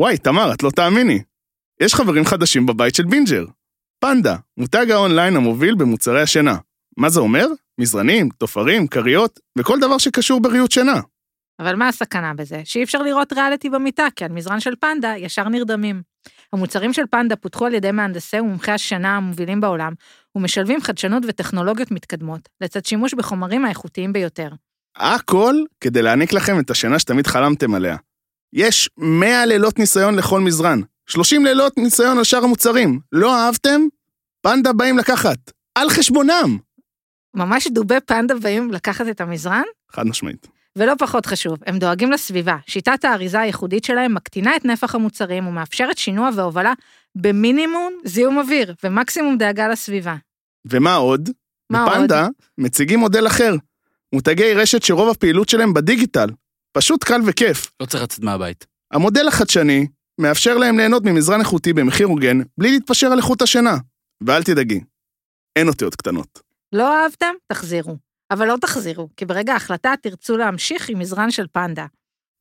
וואי, תמר, את לא תאמיני. יש חברים חדשים בבית של בינג'ר. פנדה, מותג האונליין המוביל במוצרי השינה. מה זה אומר? מזרנים, טופרים, כריות, וכל דבר שקשור בריהוט שינה. אבל מה הסכנה בזה? שאי אפשר לראות ריאליטי במיטה, כי על מזרן של פנדה ישר נרדמים. המוצרים של פנדה פותחו על ידי מהנדסי ומומחי השינה המובילים בעולם, ומשלבים חדשנות וטכנולוגיות מתקדמות, לצד שימוש בחומרים האיכותיים ביותר. הכל כדי להעניק לכם את השינה שתמיד חלמתם עליה. יש 100 לילות ניסיון לכל מזרן, 30 לילות ניסיון על שאר המוצרים. לא אהבתם? פנדה באים לקחת. על חשבונם! ממש דובי פנדה באים לקחת את המזרן? חד משמעית. ולא פחות חשוב, הם דואגים לסביבה. שיטת האריזה הייחודית שלהם מקטינה את נפח המוצרים ומאפשרת שינוע והובלה במינימום זיהום אוויר ומקסימום דאגה לסביבה. ומה עוד? מה בפנדה מציגים מודל אחר. מותג רשת שרוב הפעילות שלהם בדיגיטל. פשוט קל וכיף. לא צריך לצאת מהבית. המודל החדשני מאפשר להם ליהנות ממזרן איכותי במחיר הוגן, בלי להתפשר על איכות השינה. ואל תדאגי, אין אותיות קטנות. לא אהבתם? תחזירו. אבל לא תחזירו, כי ברגע ההחלטה תרצו להמשיך עם מזרן של פנדה.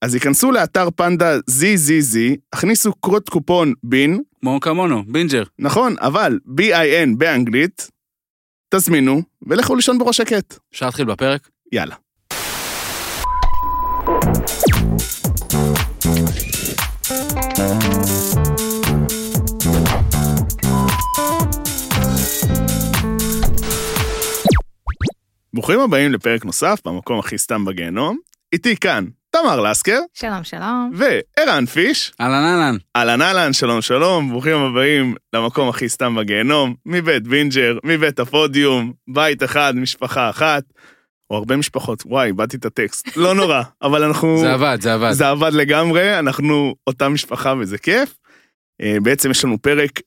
אז היכנסו לאתר פנדה ZZZ, הכניסו קוד קופון BIN, כמו כמונו, בינג'ר. נכון, אבל B-I-N באנגלית, תזמינו ולכו לישון בראש שקט. אפשר להתחיל בפרק? יאללה. ברוכים הבאים לפרק נוסף במקום הכי סתם בגיהנום. איתי כאן תמר לסקר שלום, שלום. וערן פיש. אהלן אהלן. אהלן אהלן, שלום שלום, ברוכים הבאים למקום הכי סתם בגיהנום, מבית בינג'ר, מבית הפודיום, בית אחד, משפחה אחת, או הרבה משפחות, וואי, איבדתי את הטקסט, לא נורא, אבל אנחנו... זה עבד, זה עבד. זה עבד לגמרי, אנחנו אותה משפחה וזה כיף. אה, בעצם יש לנו פרק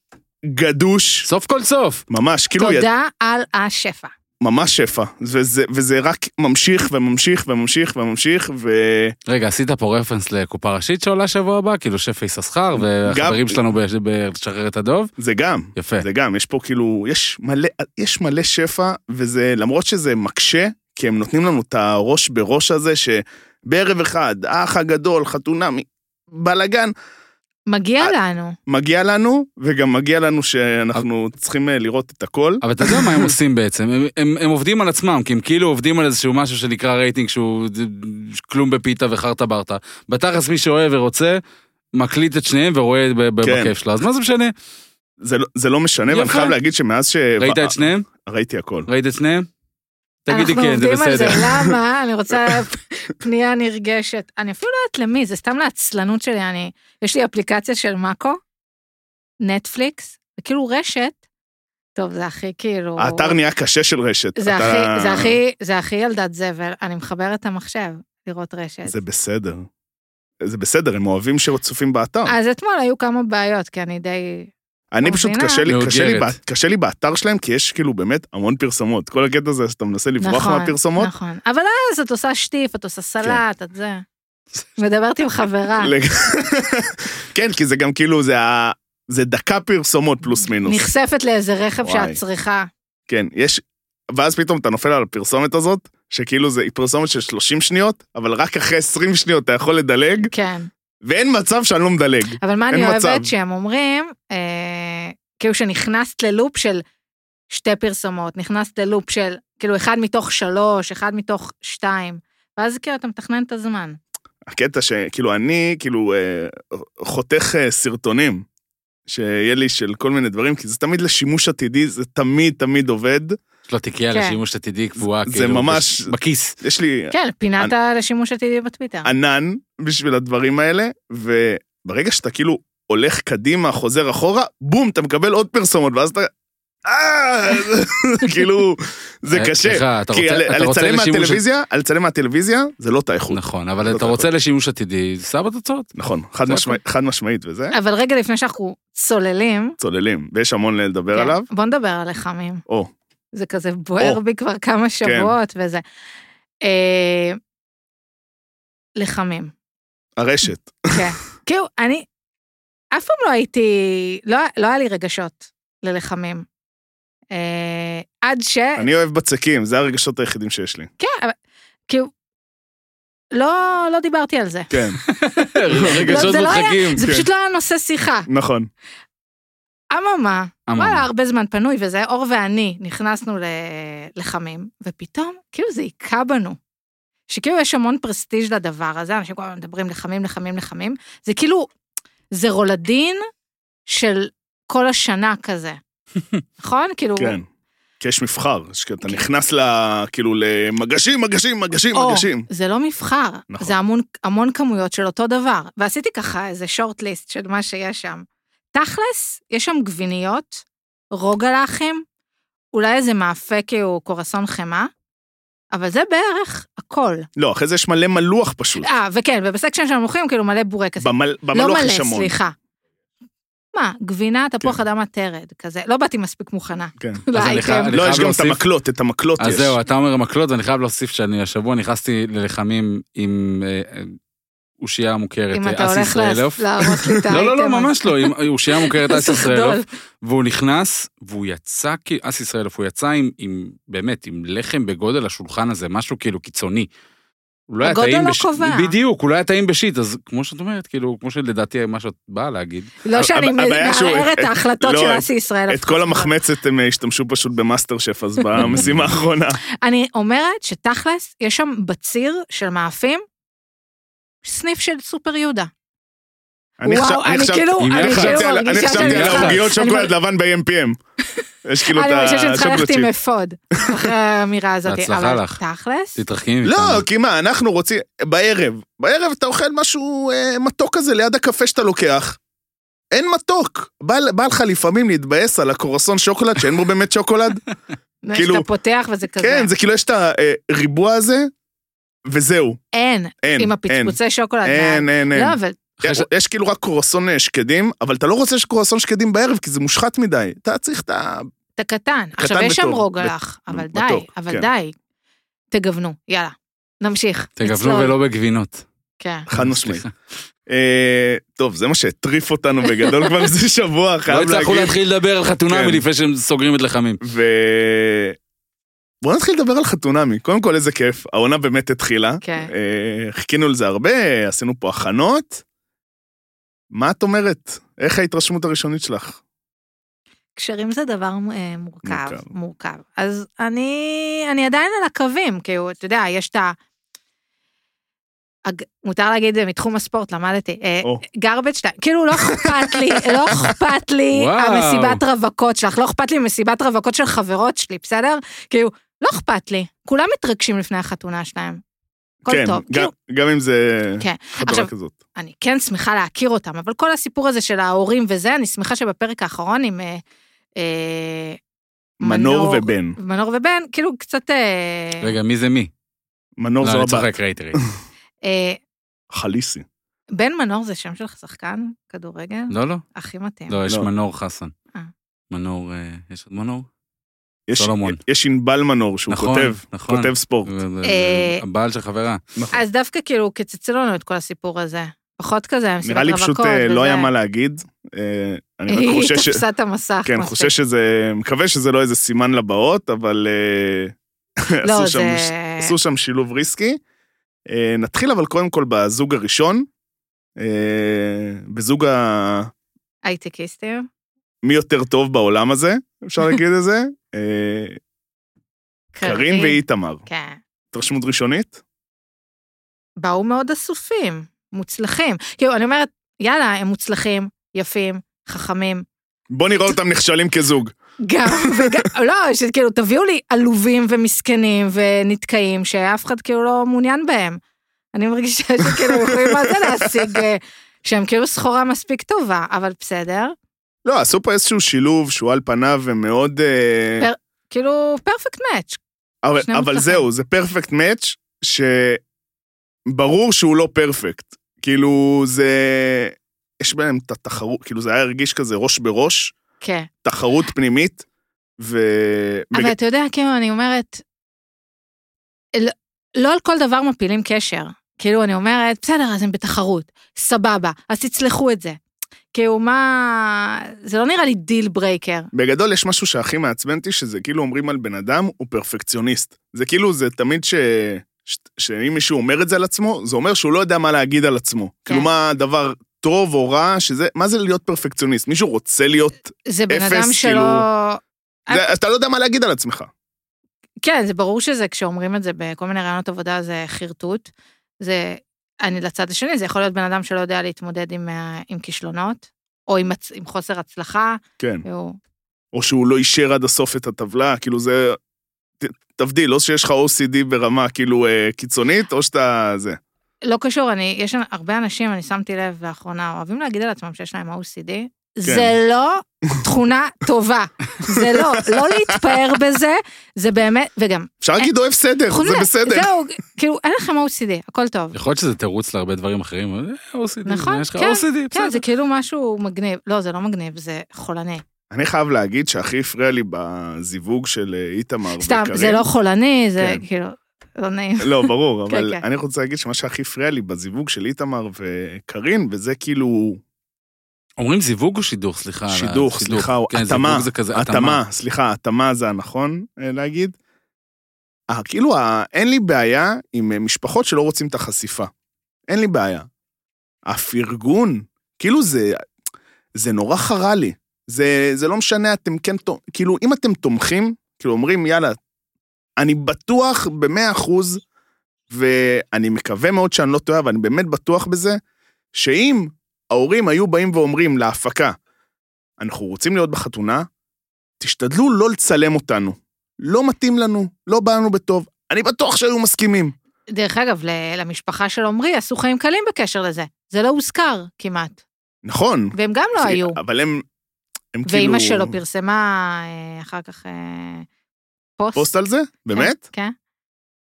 גדוש, סוף כל סוף. ממש, כאילו, יד- תודה על השפע. ממש שפע, וזה, וזה רק ממשיך וממשיך וממשיך וממשיך, ו... רגע, עשית פה רפרנס לקופה ראשית שעולה שבוע הבא? כאילו שפע יששכר, והחברים שלנו ב- בלשחרר את הדוב? זה גם, יפה. זה גם, יש פה כאילו, יש מלא, יש מלא שפע, וזה, למרות שזה מקשה, כי הם נותנים לנו את הראש בראש הזה, שבערב אחד, האח הגדול, חתונה, בלאגן, מגיע אה, לנו. מגיע לנו, וגם מגיע לנו שאנחנו צריכים אה, לראות את הכל. אבל אתה יודע מה הם עושים בעצם? הם, הם, הם עובדים על עצמם, כי הם כאילו עובדים על איזשהו משהו שנקרא רייטינג שהוא כלום בפיתה וחרטה ברטה. בתכלס מי שאוהב ורוצה, מקליט את שניהם ורואה ב- ב- כן. בכיף שלו. אז מה זה משנה? זה, לא- זה לא משנה, ואני יפה. חייב להגיד שמאז ש... ראית את שניהם? ראיתי הכל. ראית את שניהם? תגידי אנחנו כן, זה עובדים על זה, בסדר. למה? אני רוצה פנייה נרגשת. אני אפילו לא יודעת למי, זה סתם לעצלנות שלי, אני... יש לי אפליקציה של מאקו, נטפליקס, וכאילו רשת, טוב, זה הכי כאילו... האתר נהיה קשה של רשת. זה אתה- הכי, זה הכי, זה הכי ילדת זבל, אני מחברת את המחשב לראות רשת. זה בסדר. זה בסדר, הם אוהבים שצופים באתר. אז אתמול היו כמה בעיות, כי אני די... אני לא פשוט. קשה לי, קשה, לי, קשה לי באתר שלהם, כי יש כאילו באמת המון פרסומות. כל הקטע הזה שאתה מנסה לברוח מהפרסומות. נכון, אבל אז את עושה שטיף, את עושה סלט, את זה. כן. מדברת עם חברה. כן, כי זה גם כאילו, זה, ה... זה דקה פרסומות פלוס מינוס. נחשפת לאיזה רכב וואי. שאת צריכה. כן, יש... ואז פתאום אתה נופל על הפרסומת הזאת, שכאילו זה פרסומת של 30 שניות, אבל רק אחרי 20 שניות אתה יכול לדלג, כן. ואין מצב שאני לא מדלג. אבל מה אני מצב. אוהבת? שהם אומרים, אה, כאילו שנכנסת ללופ של שתי פרסומות, נכנסת ללופ של כאילו אחד מתוך שלוש, אחד מתוך שתיים, ואז כאילו אתה מתכנן את הזמן. הקטע שכאילו אני כאילו אה, חותך אה, סרטונים, שיהיה לי של כל מיני דברים, כי זה תמיד לשימוש עתידי, זה תמיד תמיד עובד. יש לו תיקייה כן. לשימוש עתידי קבועה, זה כאילו, ממש- בכיס. יש לי כן, פינת לשימוש עתידי בטוויטר. ענן בשביל הדברים האלה, וברגע שאתה כאילו הולך קדימה, חוזר אחורה, בום, אתה מקבל עוד פרסומות, ואז אתה... אה, כאילו, זה אה, קשה. סליחה, אתה כי רוצה- על רוצה לצלם לשימוש- מהטלוויזיה, לצלם מהטלוויזיה, זה לא אותה איכות. נכון, אבל לא אתה. רוצה לשימוש עתידי, סע בתוצאות. נכון, חד זה משמעית- חד משמעית וזה, אבל רגע לפני שאנחנו צוללים, צוללים, ויש המון לדבר כן, עליו. בוא נדבר על לחמים. או, זה כזה בוער או. בי כבר כמה שבועות וזה. אה, לחמים. הרשת. כן. כאילו, אני אף פעם לא הייתי, לא, לא היה לי רגשות ללחמים. אה, עד ש... אני אוהב בצקים, זה הרגשות היחידים שיש לי. כן, אבל כאילו, לא, לא דיברתי על זה. כן, רגשות לא, זה לא מודחקים. זה כן. פשוט לא היה נושא שיחה. נכון. אממה. וואלה, הרבה זמן פנוי, וזה אור ואני נכנסנו לחמים, ופתאום, כאילו זה היכה בנו. שכאילו יש המון פרסטיג' לדבר הזה, אנשים כל הזמן מדברים לחמים, לחמים, לחמים, זה כאילו, זה רולדין של כל השנה כזה. נכון? כאילו... כן. כי יש מבחר, שאתה כן. נכנס ל... כאילו למגשים, מגשים, מגשים, או, מגשים. זה לא מבחר, נכון. זה המון, המון כמויות של אותו דבר. ועשיתי ככה איזה שורט ליסט של מה שיש שם. תכלס, יש שם גביניות, רוגלחים, אולי איזה מאפה כאילו קורסון חמאה, אבל זה בערך הכל. לא, אחרי זה יש מלא מלוח פשוט. אה, וכן, ובסקשן של המלוכים כאילו מלא בורקסים. במל- לא במלוח יש מלא, המון. סליחה. מה, גבינה, תפוח כן. אדם הטרד, כזה. לא באתי מספיק מוכנה. כן. אז אני. חייב- אני לא, יש גם את המקלות, את המקלות יש. אז זהו, אתה אומר מקלות, ואני חייב להוסיף שאני השבוע נכנסתי ללחמים עם אה, אה, אושייה מוכרת, אם אה, אתה אסי הולך ישראלוף. להראות לי את האייטם. לא, לא, לא, ממש לא, אושייה מוכרת אסי ישראלוף. והוא נכנס, והוא יצא, אסי ישראלוף, הוא יצא עם, עם, באמת, עם לחם בגודל השולחן הזה, משהו כאילו קיצוני. הוא לא היה הגודל לא בש- קובע. בדיוק, הוא לא היה טעים בשיט, אז כמו שאת אומרת, כאילו, כמו שלדעתי מה שאת באה להגיד. לא שאני הבעיה שהוא- מערערת את ההחלטות לא, של אסי ישראל. את כל המחמצת הם השתמשו פשוט במאסטר שף, אז במשימה האחרונה. אני אומרת שתכלס, יש שם בציר של מאפים, סניף של סופר יהודה. אני וואו, אני כאילו, אני אני כאילו חשבתי על- אני חשבתי על העוגיות אני שוקולד לבן ב-MPM. יש כאילו את אני מרגישה שאני צריכה ללכת השוקולד עם צ'יפ. אפוד, אחרי האמירה הזאת. בהצלחה אבל לך. תכלס, תתרחקי מאיתנו. לא, כי מה, אנחנו רוצים, בערב, בערב אתה אוכל משהו אה, מתוק כזה ליד הקפה שאתה לוקח. אין מתוק. בא בא לך לפעמים להתבאס על הקורסון שוקולד שאין בו באמת שוקולד. כאילו- שאתה פותח וזה כזה. כן, זה כאילו יש את הריבוע הזה, וזהו. אין, אין, עם. הפצפוצי שוקולד. אין, אין, אין. לא, אבל יש- יש כאילו רק קורסון אה, שקדים, אבל אתה לא רוצה שקורסון שקדים בערב, כי זה מושחת מדי. אתה צריך את ה... אתה קטן. עכשיו, יש שם. רוגלח, אבל די, אבל כן. די. תגוונו, יאללה. נמשיך. תגוונו נצלול. ולא בגבינות. כן. חד משמעית. אה, טוב, זה מה שהטריף אותנו בגדול כבר איזה שבוע, לא חייב הצלחנו להגיד. להתחיל לדבר על חתונמי כן. לפני שהם סוגרים את לחמים. בוא נתחיל לדבר על חתונמי. קודם כל, איזה כיף. העונה באמת התחילה. כן. אה, חיכינו לזה הרבה, עשינו פה הכנות. מה את אומרת? איך ההתרשמות הראשונית שלך? קשרים זה דבר אה, מורכב, מורכב. מורכב. אז אני, אני עדיין על הקווים, כאילו, אתה יודע, יש את ה... הג... מותר להגיד אה, מתחום הספורט, למדתי. גרבג' טיים, כאילו לא אכפת לי, לא אכפת לי. המסיבת רווקות שלך, לא אכפת לי מסיבת רווקות של חברות שלי, בסדר? כאילו, לא אכפת לי. כולם מתרגשים לפני החתונה שלהם. הכל כן, טוב. גם, כאילו, גם אם זה כן. חתונה עכשיו, כזאת. אני כן שמחה להכיר אותם, אבל כל הסיפור הזה של ההורים וזה, אני שמחה שבפרק האחרון עם... אה, אה, מנור ובן. מנור ובן, כאילו קצת... אה, רגע, מי זה מי? מנור לא, זו אני הבת. צוחק, ראיתי, ראיתי. אה, חליסי. בן מנור זה שם של שחקן כדורגל? לא, לא. הכי מתאים. לא, יש לא. מנור חסן. אה. מנור, אה, יש עוד מנור? יש, סולומון. יש ענבל מנור שהוא נכון, כותב, נכון. כותב ספורט. אה, הבעל של חברה. נכון. אז דווקא כאילו קיצצו לנו את כל הסיפור הזה. פחות כזה, מסיבת נראה לי רווקות. פשוט אה, לא. היה מה להגיד. אה, אני רק היא חושש, ש- תפסה את המסך. כן. חושש שזה, מקווה שזה לא איזה סימן לבאות, אבל לא, עשו, שם, זה... עשו שם שילוב ריסקי. נתחיל אבל קודם כל בזוג הראשון, בזוג ה... הייטקיסטים. מי יותר טוב בעולם הזה, אפשר להגיד את זה, אה, קארין ואיתמר. כן. התרשמות ראשונית? באו מאוד אסופים, מוצלחים. כאילו, אני אומרת, יאללה, הם מוצלחים, יפים, חכמים. בוא נראה אותם נכשלים כזוג. גם וגם, לא, שכאילו, תביאו לי עלובים ומסכנים ונתקעים, שאף אחד כאילו לא מעוניין בהם. אני מרגישה שכאילו, יכולים מה זה להשיג, אה, שהם כאילו סחורה מספיק טובה, אבל בסדר. לא, עשו פה איזשהו שילוב שהוא על פניו ומאוד... אה, פר- כאילו, פרפקט מאץ'. אבל, אבל. זהו, זה פרפקט מאץ' שברור שהוא לא פרפקט. כאילו, זה... יש בהם את התחרות, כאילו זה היה הרגיש כזה ראש בראש, כן. תחרות פנימית, ו... אבל בג- אתה יודע, כאילו, אני אומרת, לא, לא על כל דבר מפילים קשר. כאילו, אני אומרת, בסדר, אז הם בתחרות, סבבה, אז תצלחו את זה. כאילו, מה... זה לא נראה לי deal breaker. בגדול יש משהו שהכי מעצבן אותי, שזה כאילו אומרים על בן אדם, הוא פרפקציוניסט. זה כאילו, זה תמיד ש... ש- שאם מישהו אומר את זה על עצמו, זה אומר שהוא לא יודע מה להגיד על עצמו. כאילו, מה הדבר טוב או רע, שזה, מה זה להיות פרפקציוניסט? מישהו רוצה להיות, זה בינאפס, אדם שלא... כאילו- זה, אתה לא יודע מה להגיד על עצמך. כן, זה ברור שזה, כשאומרים את זה בכל מיני רעיונות עבודה, זה חרטוט. זה, אני לצד השני, זה יכול להיות בן אדם שלא יודע להתמודד עם, אה, עם כישלונות, או עם, עם חוסר הצלחה, כן. והוא... או שהוא לא אישר עד הסוף את הטבלה, כאילו זה... ת- תבדיל, או שיש לך OCD ברמה כאילו אה, קיצונית, או שאתה... זה. לא קשור, אני, יש הרבה אנשים, אני שמתי לב לאחרונה, אוהבים להגיד על עצמם שיש להם OCD. כן. זה לא תכונה טובה. זה לא, לא להתפאר בזה, זה באמת, וגם, אפשר להגיד אוהב סדר, זה בסדר. זהו, כאילו, אין לכם OCD, הכל טוב. יכול להיות שזה תירוץ להרבה דברים אחרים, אבל אה, OCD, נכון, יש לך כן, OCD, כן, בסדר. זה כאילו משהו מגניב. לא, זה לא מגניב, זה חולני. אני חייב להגיד שהכי הפריע לי בזיווג של אה, איתמר סתם, וקארין. זה לא חולני, זה כן. כאילו, לא נעים. לא, ברור, כן, אבל כן. אני רוצה להגיד שמה שהכי הפריע לי בזיווג של איתמר וקארין, וזה כאילו אומרים זיווג או שידוך, סליחה? שידוך. סליחה, או כן, התאמה, זה כזה התאמה, סליחה, התאמה זה הנכון אה, להגיד. אה, כאילו, אין לי בעיה עם אה, משפחות שלא רוצים את החשיפה. אין לי בעיה. הפרגון, כאילו זה, זה נורא חרה לי. זה, זה לא משנה, אתם כן, כאילו, אם אתם תומכים, כאילו אומרים, יאללה, אני בטוח במאה אחוז, ואני מקווה מאוד שאני לא טועה, אבל אני באמת בטוח בזה, שאם ההורים היו באים ואומרים להפקה, אנחנו רוצים להיות בחתונה, תשתדלו לא לצלם אותנו. לא מתאים לנו, לא בא לנו בטוב. אני בטוח שהיו מסכימים. דרך אגב, למשפחה של עמרי עשו חיים קלים בקשר לזה. זה לא הוזכר כמעט. נכון. והם גם לא זה- היו. אבל הם, הם כאילו... ואימא שלו פרסמה אה, אחר כך אה, פוסט. פוסט על זה? באמת? כן.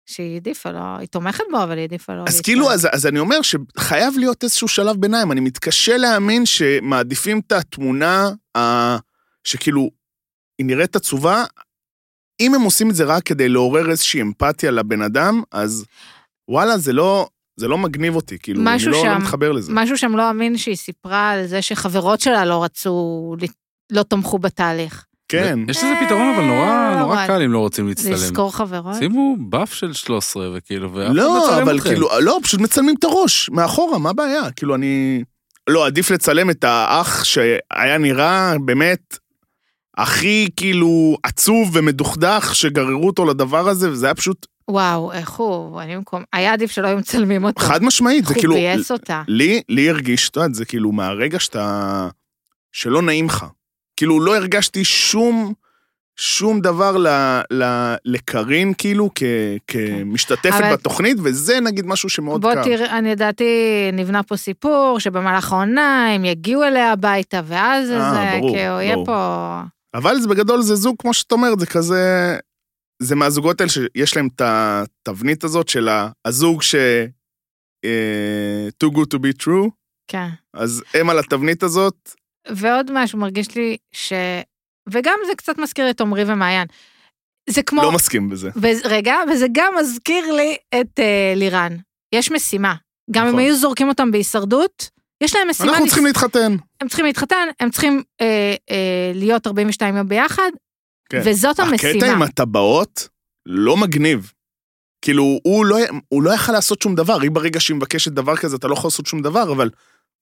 שהיא העדיפה לו, היא תומכת בו, אבל היא העדיפה לו. אז. כאילו, אז, אז אני אומר שחייב להיות איזשהו שלב ביניים. אני מתקשה להאמין שמעדיפים את התמונה ה... שכאילו, היא נראית עצובה. אם הם עושים את זה רק כדי לעורר איזושהי אמפתיה לבן אדם, אז וואלה, זה לא, זה לא מגניב אותי. כאילו, אני לא, לא שם- מתחבר לזה. משהו שם לא אמין שהיא סיפרה על זה שחברות שלה לא רצו, לא תמכו בתהליך. כן. יש לזה פתרון, אבל נורא אה, נורא. קל אם לא רוצים להצטלם. לזכור חברות. שימו באף של 13 וכאילו, ואף אחד לא, מצלם אבל אתכם. כאילו, לא, פשוט מצלמים את הראש, מאחורה, מה הבעיה? כאילו, אני... לא, עדיף לצלם את האח שהיה נראה באמת הכי כאילו עצוב ומדוכדך, שגררו אותו לדבר הזה, וזה היה פשוט וואו, איך הוא, אני במקום, היה עדיף שלא היו מצלמים אותו. חד משמעית, זה הוא כאילו... ביאס אותה. לי, לי הרגיש, את יודעת, זה כאילו מהרגע שאתה... שלא נעים לך. כאילו, לא הרגשתי שום... שום דבר ל, ל, לקרין, כאילו, כ, כמשתתפת אבל- בתוכנית, וזה נגיד משהו שמאוד בוא קר. תראה, אני ידעתי, נבנה פה סיפור שבמהלך העונה הם יגיעו אליה הביתה, ואז אה, זה, ברור, כאילו, יהיה ברור. פה... אבל זה בגדול זה זוג, כמו שאת אומרת, זה כזה... זה מהזוגות האלה שיש להם את התבנית הזאת של הזוג ש... אה, too good to be true, כן. אז הם על התבנית הזאת, ועוד משהו, מרגיש לי ש... וגם זה קצת מזכיר את עמרי ומעיין. זה כמו... לא מסכים בזה. וזה- רגע, וזה גם מזכיר לי את אה, לירן. יש משימה. גם אם נכון. היו זורקים אותם בהישרדות, יש להם משימה... אנחנו לס- צריכים להתחתן. הם צריכים להתחתן, הם צריכים אה, אה, להיות 42 יום ביחד, כן. וזאת המשימה. הקטע עם הטבעות לא מגניב. כאילו, הוא לא, הוא לא יכל לעשות שום דבר, היא ברגע שהיא מבקשת דבר כזה, אתה לא יכול לעשות שום דבר, אבל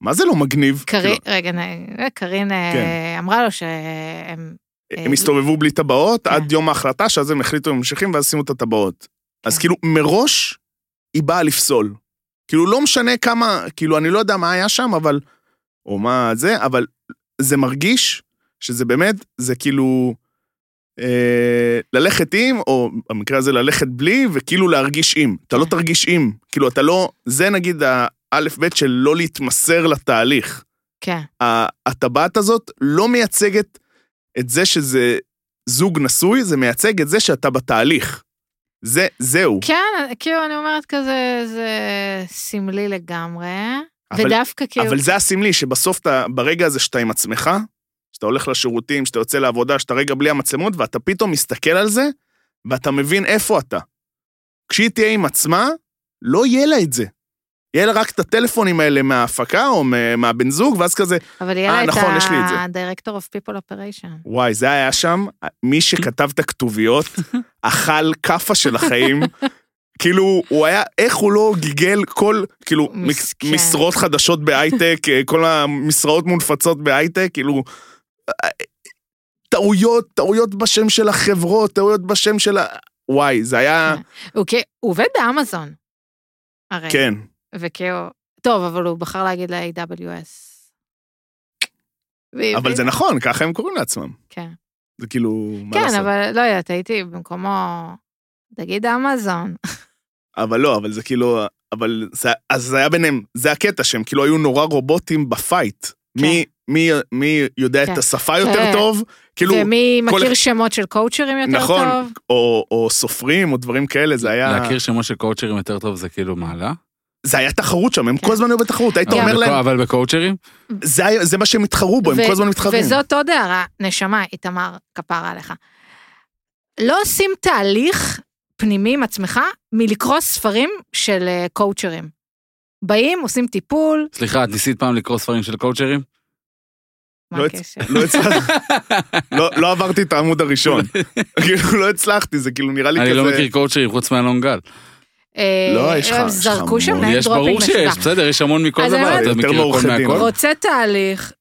מה זה לא מגניב? קרין, כאילו, רגע, נ- קרין אה, כן. אמרה לו שהם... הם הסתובבו בלי טבעות כן. עד יום ההחלטה, שאז הם החליטו הם ממשיכים ואז שימו את הטבעות. אז כן. כאילו, מראש היא באה לפסול. כאילו, לא משנה כמה, כאילו, אני לא יודע מה היה שם, אבל... או מה זה, אבל זה מרגיש שזה באמת, זה כאילו... אה, ללכת עם, או במקרה הזה ללכת בלי, וכאילו להרגיש עם. אתה לא כן. תרגיש עם. כאילו, אתה לא... זה נגיד האלף-בית של לא להתמסר לתהליך. כן, הטבעת הזאת לא מייצגת את זה שזה זוג נשוי, זה מייצג את זה שאתה בתהליך. זה, זהו. כן, כאילו אני אומרת כזה, זה סמלי לגמרי, אבל- ודווקא כאילו... אבל זה הסמלי, שבסוף אתה, ברגע הזה שאתה עם עצמך, שאתה הולך לשירותים, שאתה יוצא לעבודה, שאתה רגע בלי המצלמות, ואתה פתאום מסתכל על זה, ואתה מבין איפה אתה. כשהיא תהיה עם עצמה, לא יהיה לה את זה. יהיה לה רק את הטלפונים האלה מההפקה או מה- מהבן זוג, ואז כזה, אבל יהיה אה, לה את נכון, יש לי את זה. ה-Director of People Operation. וואי, זה היה שם, מי שכתב את הכתוביות, אכל כאפה של החיים. כאילו, הוא היה, איך הוא לא גיגל כל, כאילו, מסכן. משרות חדשות בהייטק, אה, כל המשרות מונפצות בהייטק, כאילו, אה, טעויות, טעויות בשם של החברות, טעויות בשם של ה... וואי, זה היה... כ- הוא עובד באמזון. הרי. כן. וכאילו... טוב, אבל הוא בחר להגיד ל-AWS. אבל זה נכון, ככה הם קוראים לעצמם. כן. זה כאילו, מה כן, לעשות? אבל לא יודעת, הייתי במקומו... תגיד אמזון. אבל לא, אבל זה כאילו, אבל זה, אז זה היה ביניהם, זה הקטע שהם כאילו היו נורא רובוטים בפייט. מי, מי, מי יודע כן. את השפה יותר כן. טוב, כאילו, ומי כל מכיר שמות של קואוצ'רים יותר נכון, טוב? או, או סופרים או דברים כאלה, זה היה, להכיר שמות של קואוצ'רים יותר טוב זה כאילו מעלה. זה היה תחרות שם, הם. כל הזמן היו בתחרות, היית אומר להם, אבל בקואוצ'רים? זה, מה שהם התחרו בו, הם כל הזמן מתחרים. וזאת עוד הערה, נשמה, איתמר, כפרה עליך. לא עושים תהליך פנימי עם עצמך מלקרוא ספרים של אה, קואוצ'רים. באים, עושים טיפול, סליחה, את ניסית פעם לקרוא ספרים של קואוצ'רים? מה לא הקשר? לא הצלחתי, לא, לא עברתי את העמוד הראשון, כאילו לא הצלחתי, זה כאילו נראה לי אני כזה, לא מכיר קואוצ'רים חוץ מאלון גל. אה, לא, יש לך- הם יש לך זרקו שם יש dropping ברור שיש. בסדר, יש המון מכל דבר, אתה מכיר הכל. מהכל. רוצה תהליך,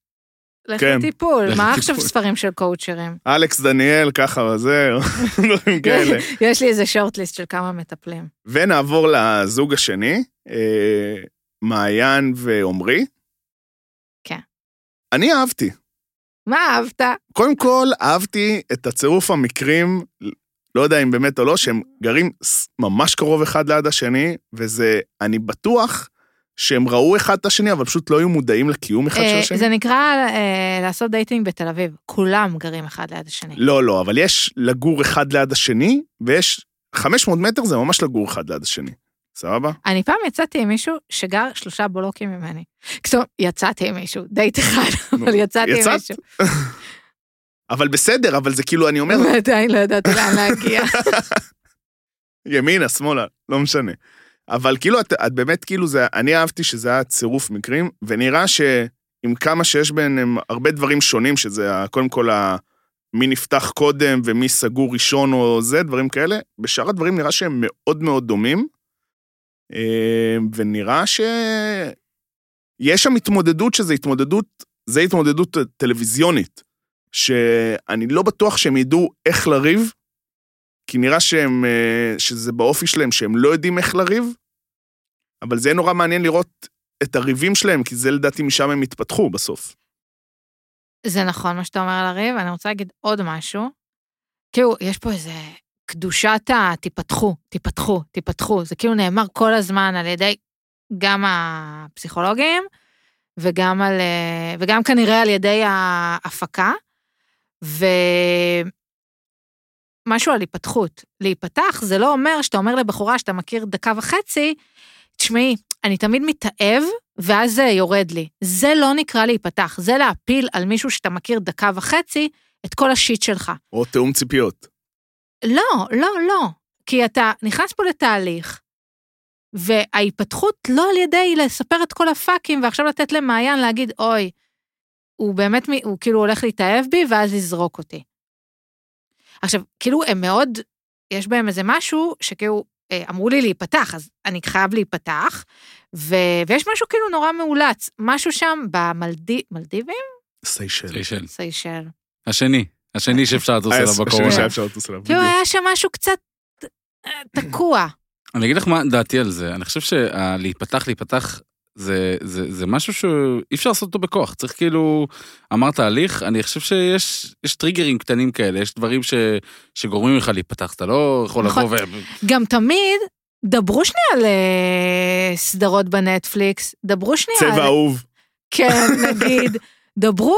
לך כן. לטיפול, מה. עכשיו ספרים של קואוצ'רים? אלכס דניאל, ככה וזה, דברים כאלה. יש לי איזה שורטליסט של כמה מטפלים. ונעבור לזוג השני, אה, מעיין ועומרי. כן. אני אהבתי. מה אהבת? קודם כל, אהבתי את הצירוף המקרים, לא יודע אם באמת או לא, שהם גרים ממש קרוב אחד ליד השני, וזה, אני בטוח שהם ראו אחד את השני, אבל פשוט לא היו מודעים לקיום אחד של אה, השני. זה נקרא אה, לעשות dating בתל אביב. כולם גרים אחד ליד השני. לא, לא, אבל יש לגור אחד ליד השני, ויש 500 מטר זה ממש לגור אחד ליד השני. סבבה? אני פעם יצאתי עם מישהו שגר שלושה בלוקים ממני. כלומר, יצאתי עם מישהו, דייט אחד, אבל יצאתי עם? מישהו. אבל בסדר, אבל זה כאילו, אני אומר, ועדיין לא ידעתי לאן להגיע. ימינה, שמאלה, לא משנה. אבל כאילו, את, את באמת, כאילו, זה, אני אהבתי שזה היה צירוף מקרים, ונראה שעם כמה שיש ביניהם הרבה דברים שונים, שזה קודם כל ה... מי נפתח קודם ומי סגור ראשון או זה, דברים כאלה, בשאר הדברים נראה שהם מאוד מאוד דומים. אה, ונראה ש... יש שם התמודדות שזה התמודדות, זה התמודדות טלוויזיונית, שאני לא בטוח שהם ידעו איך לריב, כי נראה שהם, אה, שזה באופי שלהם, שהם לא יודעים איך לריב, אבל זה נורא מעניין לראות את הריבים שלהם, כי זה לדעתי משם הם התפתחו בסוף. זה נכון מה שאתה אומר על הריב, אני רוצה להגיד עוד משהו. כאילו, יש פה איזה קדושת ה... תיפתחו, תיפתחו, תיפתחו. זה כאילו נאמר כל הזמן על ידי גם הפסיכולוגים, וגם, על, אה, וגם כנראה על ידי ההפקה, ומשהו על היפתחות. להיפתח זה לא אומר שאתה אומר לבחורה שאתה מכיר דקה וחצי, תשמעי, אני תמיד מתאהב, ואז זה יורד לי. זה לא נקרא להיפתח, זה להפיל על מישהו שאתה מכיר דקה וחצי את כל השיט שלך. או תיאום ציפיות. לא, לא, לא. כי אתה נכנס פה לתהליך, וההיפתחות לא על ידי לספר את כל הפאקים, ועכשיו לתת למעיין להגיד, אוי, הוא באמת, הוא כאילו הולך להתאהב בי, ואז לזרוק אותי. עכשיו, כאילו, הם מאוד, יש בהם איזה משהו שכאילו, אה, אמרו לי להיפתח, אז אני חייב להיפתח, ו... ויש משהו כאילו נורא מאולץ, משהו שם במלדיבים? מלדיבים? סיישל. סיישל. סיישל. השני, השני שאפשר לטוס היה אליו השני בקורונה. שהיה אפשר לטוס אליו. כאילו. היה שם משהו קצת אה, תקוע. אני אגיד לך מה דעתי על זה, אני חושב שלהיפתח, להיפתח, זה, זה, זה משהו שאי אפשר לעשות אותו בכוח, צריך כאילו, אמרת הליך, אני חושב שיש יש טריגרים קטנים כאלה, יש דברים ש, שגורמים לך להיפתח, אתה לא יכול נכון. לבוא ו... גם תמיד, דברו שנייה על אה, סדרות בנטפליקס, דברו שנייה על... צבע אהוב. כן, נגיד, דברו,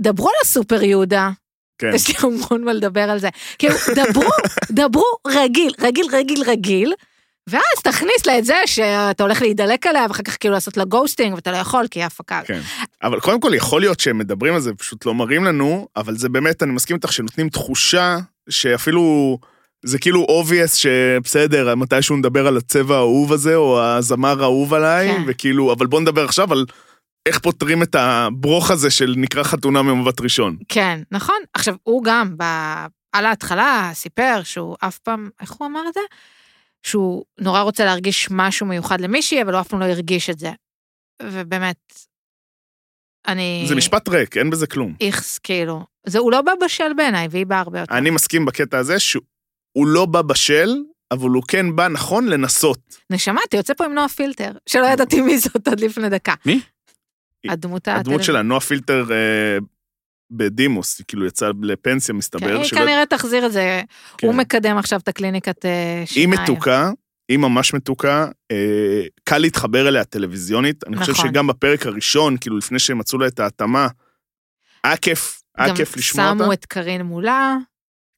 דברו על הסופר יהודה. כן. יש לי המון מה לדבר על זה. כאילו, דברו, דברו רגיל, רגיל, רגיל, רגיל, ואז תכניס לה את זה שאתה הולך להידלק עליה, ואחר כך כאילו לעשות לה ghosting, ואתה לא יכול, כי היא הפקה. כן. אבל קודם כל, יכול להיות שהם מדברים על זה, פשוט לא מראים לנו, אבל זה באמת, אני מסכים איתך, שנותנים תחושה שאפילו, זה כאילו obvious שבסדר, מתישהו נדבר על הצבע האהוב הזה, או הזמר האהוב עליי, כן. וכאילו, אבל בוא נדבר עכשיו על איך פותרים את הברוך הזה של נקרא חתונה ממבט ראשון. כן, נכון. עכשיו, הוא גם, ב... על ההתחלה סיפר שהוא אף פעם, איך הוא אמר את זה? שהוא נורא רוצה להרגיש משהו מיוחד למישהי, אבל הוא אף פעם לא הרגיש את זה. ובאמת, אני... זה משפט ריק, אין בזה כלום. איכס, כאילו. זה, הוא לא בא בשל בעיניי, והיא באה הרבה יותר. אני מסכים בקטע הזה שהוא לא בא בשל, אבל הוא כן בא נכון לנסות. נשמה, אתה יוצא פה עם נועה פילטר, שלא ידעתי מי זאת עד לפני דקה. מי? הדמות הדמות הטלוויז- שלה, נועה פילטר אה, בדימוס, היא כאילו יצאה לפנסיה, כן, מסתבר. היא שלא- כנראה תחזיר את זה. כן. הוא מקדם עכשיו את הקליניקת אה, היא שיניים. מתוקה, היא ממש מתוקה, אה, קל להתחבר אליה טלוויזיונית. אני חושב נכון. שגם בפרק הראשון, כאילו לפני שהם מצאו לה את ההתאמה, היה כיף, היה כיף לשמוע גם אותה. שמו את קארין מולה,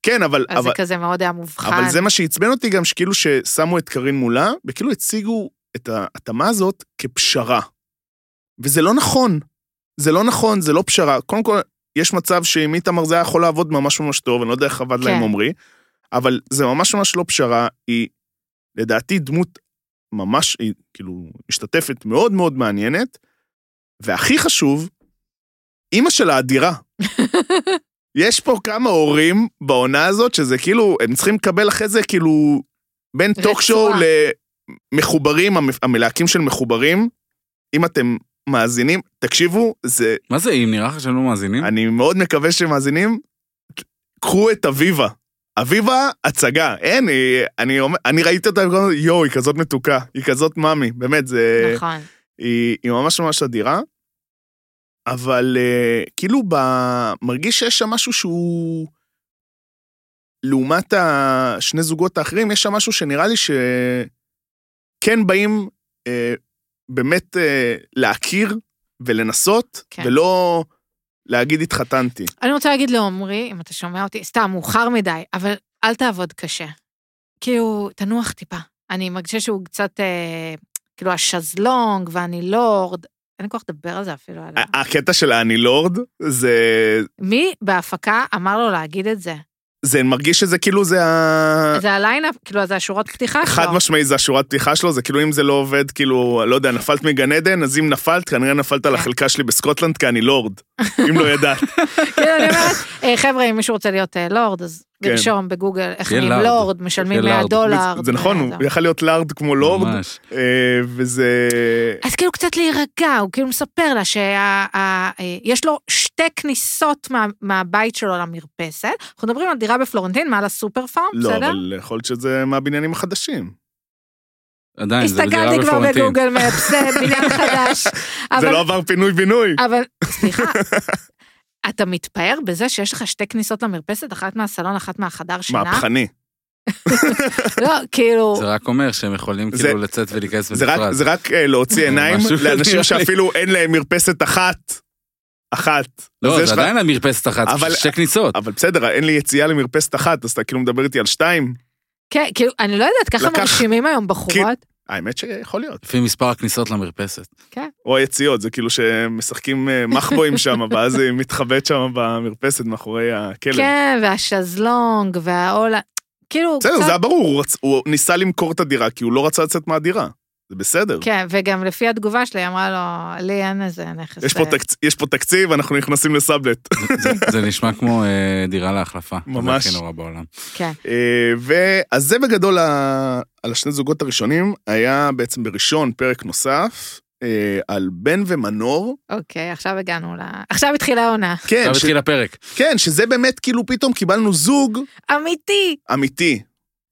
כן, אבל, אז אבל, זה כזה מאוד היה מובחן. אבל זה מה שעצבן אותי גם, שכאילו ששמו את קארין מולה, וכאילו הציגו את ההתאמה הזאת כפשרה. וזה לא נכון. זה לא נכון, זה לא פשרה. קודם כל, יש מצב שעם איתמר זה היה יכול לעבוד ממש ממש טוב, אני לא יודע איך עבד כן. להם עמרי, אבל זה ממש ממש לא פשרה, היא לדעתי דמות ממש, היא כאילו משתתפת מאוד מאוד מעניינת, והכי חשוב, אימא שלה אדירה. יש פה כמה הורים בעונה הזאת, שזה כאילו, הם צריכים לקבל אחרי זה כאילו בין טוק שואו רצועה. למחוברים, המ- המלהקים של מחוברים. אם אתם מאזינים, תקשיבו, זה, מה זה אם? נראה לך שהם לא מאזינים? אני מאוד מקווה שמאזינים, קחו את אביבה. אביבה, הצגה. אין, היא, אני, אני ראיתי אותה, יואו, היא כזאת מתוקה, היא כזאת מאמי, באמת, זה... נכון. היא, היא ממש ממש אדירה, אבל uh, כאילו ב... מרגיש שיש שם משהו שהוא... לעומת השני זוגות האחרים, יש שם משהו שנראה לי שכן באים uh, באמת uh, להכיר ולנסות, כן. ולא להגיד התחתנתי. אני רוצה להגיד לעומרי, אם אתה שומע אותי, סתם, מאוחר מדי, אבל אל תעבוד קשה. כאילו, תנוח טיפה. אני מרגישה שהוא קצת, אה, כאילו, השזלונג ואני לורד, אין לי כוח לדבר על זה אפילו. הקטע של האני לורד, זה... מי בהפקה אמר לו להגיד את זה? זה מרגיש שזה כאילו זה ה... זה ה line up, כאילו, זה השורות פתיחה שלו. חד משמעי זה השורת פתיחה שלו, זה כאילו אם זה לא עובד, כאילו, לא יודע, נפלת מגן עדן, אז אם נפלת, כנראה נפלת כן. לחלקה שלי בסקוטלנד, כי אני לורד, אם לא ידעת. כאילו, אני אומרת, "אה, חבר'ה, אם מישהו רוצה להיות אה, לורד, אז. לרשום בגוגל איך נהיים. לורד, משלמים שיהיה 100 לארד. דולר. זה נכון, הוא. יכל להיות לארד כמו לורד. אה, וזה... אז כאילו קצת להירגע, הוא כאילו מספר לה שיש לו שתי כניסות מה, מהבית שלו למרפסת. אנחנו מדברים על דירה בפלורנטין, מעל הסופר פארם, לא, בסדר? אבל יכול להיות שזה מהבניינים החדשים. עדיין, זה דירה הסתכלתי כבר בפלורנטין. בגוגל מפס, זה בניין חדש. זה לא עבר פינוי-בינוי. אבל, סליחה, אתה מתפאר בזה שיש לך שתי כניסות למרפסת, אחת מהסלון, אחת מהחדר שינה? מהפכני. לא, כאילו, זה רק אומר שהם יכולים זה- כאילו לצאת ולהיכנס זה רק- בנפרד. זה רק אה, להוציא עיניים לאנשים. שאפילו אין להם מרפסת אחת. אחת. לא, זה עדיין המרפסת אחת, אבל- שתי כניסות. אבל בסדר, אין לי יציאה למרפסת אחת, אז אתה כאילו מדבר איתי על שתיים? כן, כאילו, אני לא יודעת, ככה לקח- מרשימים היום בחורות. האמת שיכול להיות. לפי מספר הכניסות למרפסת. או היציאות, זה כאילו שמשחקים אה, מחבואים שם, ואז היא מתחבאת שם במרפסת מאחורי הכלב. כן, והשזלונג, והעולה, כאילו, בסדר, קצת- זה היה ברור, הוא רצ- הוא ניסה למכור את הדירה, כי הוא לא רצה לצאת מהדירה. זה בסדר. כן, וגם לפי התגובה שלי, היא אמרה לו, לי אין איזה נכס. יש פה, אה, תקצ... יש פה תקציב, אנחנו נכנסים לסאבלט. זה- זה נשמע כמו אה, דירה להחלפה. ממש. זה הכי נורא בעולם. כן, אה, ואז זה בגדול ה- על השני זוגות הראשונים, היה בעצם בראשון פרק נוסף אה, על בן ומנור. אוקיי, עכשיו הגענו ל... עכשיו התחילה העונה. כן, עכשיו ש... התחיל הפרק. כן, שזה באמת כאילו פתאום קיבלנו זוג אמיתי. אמיתי.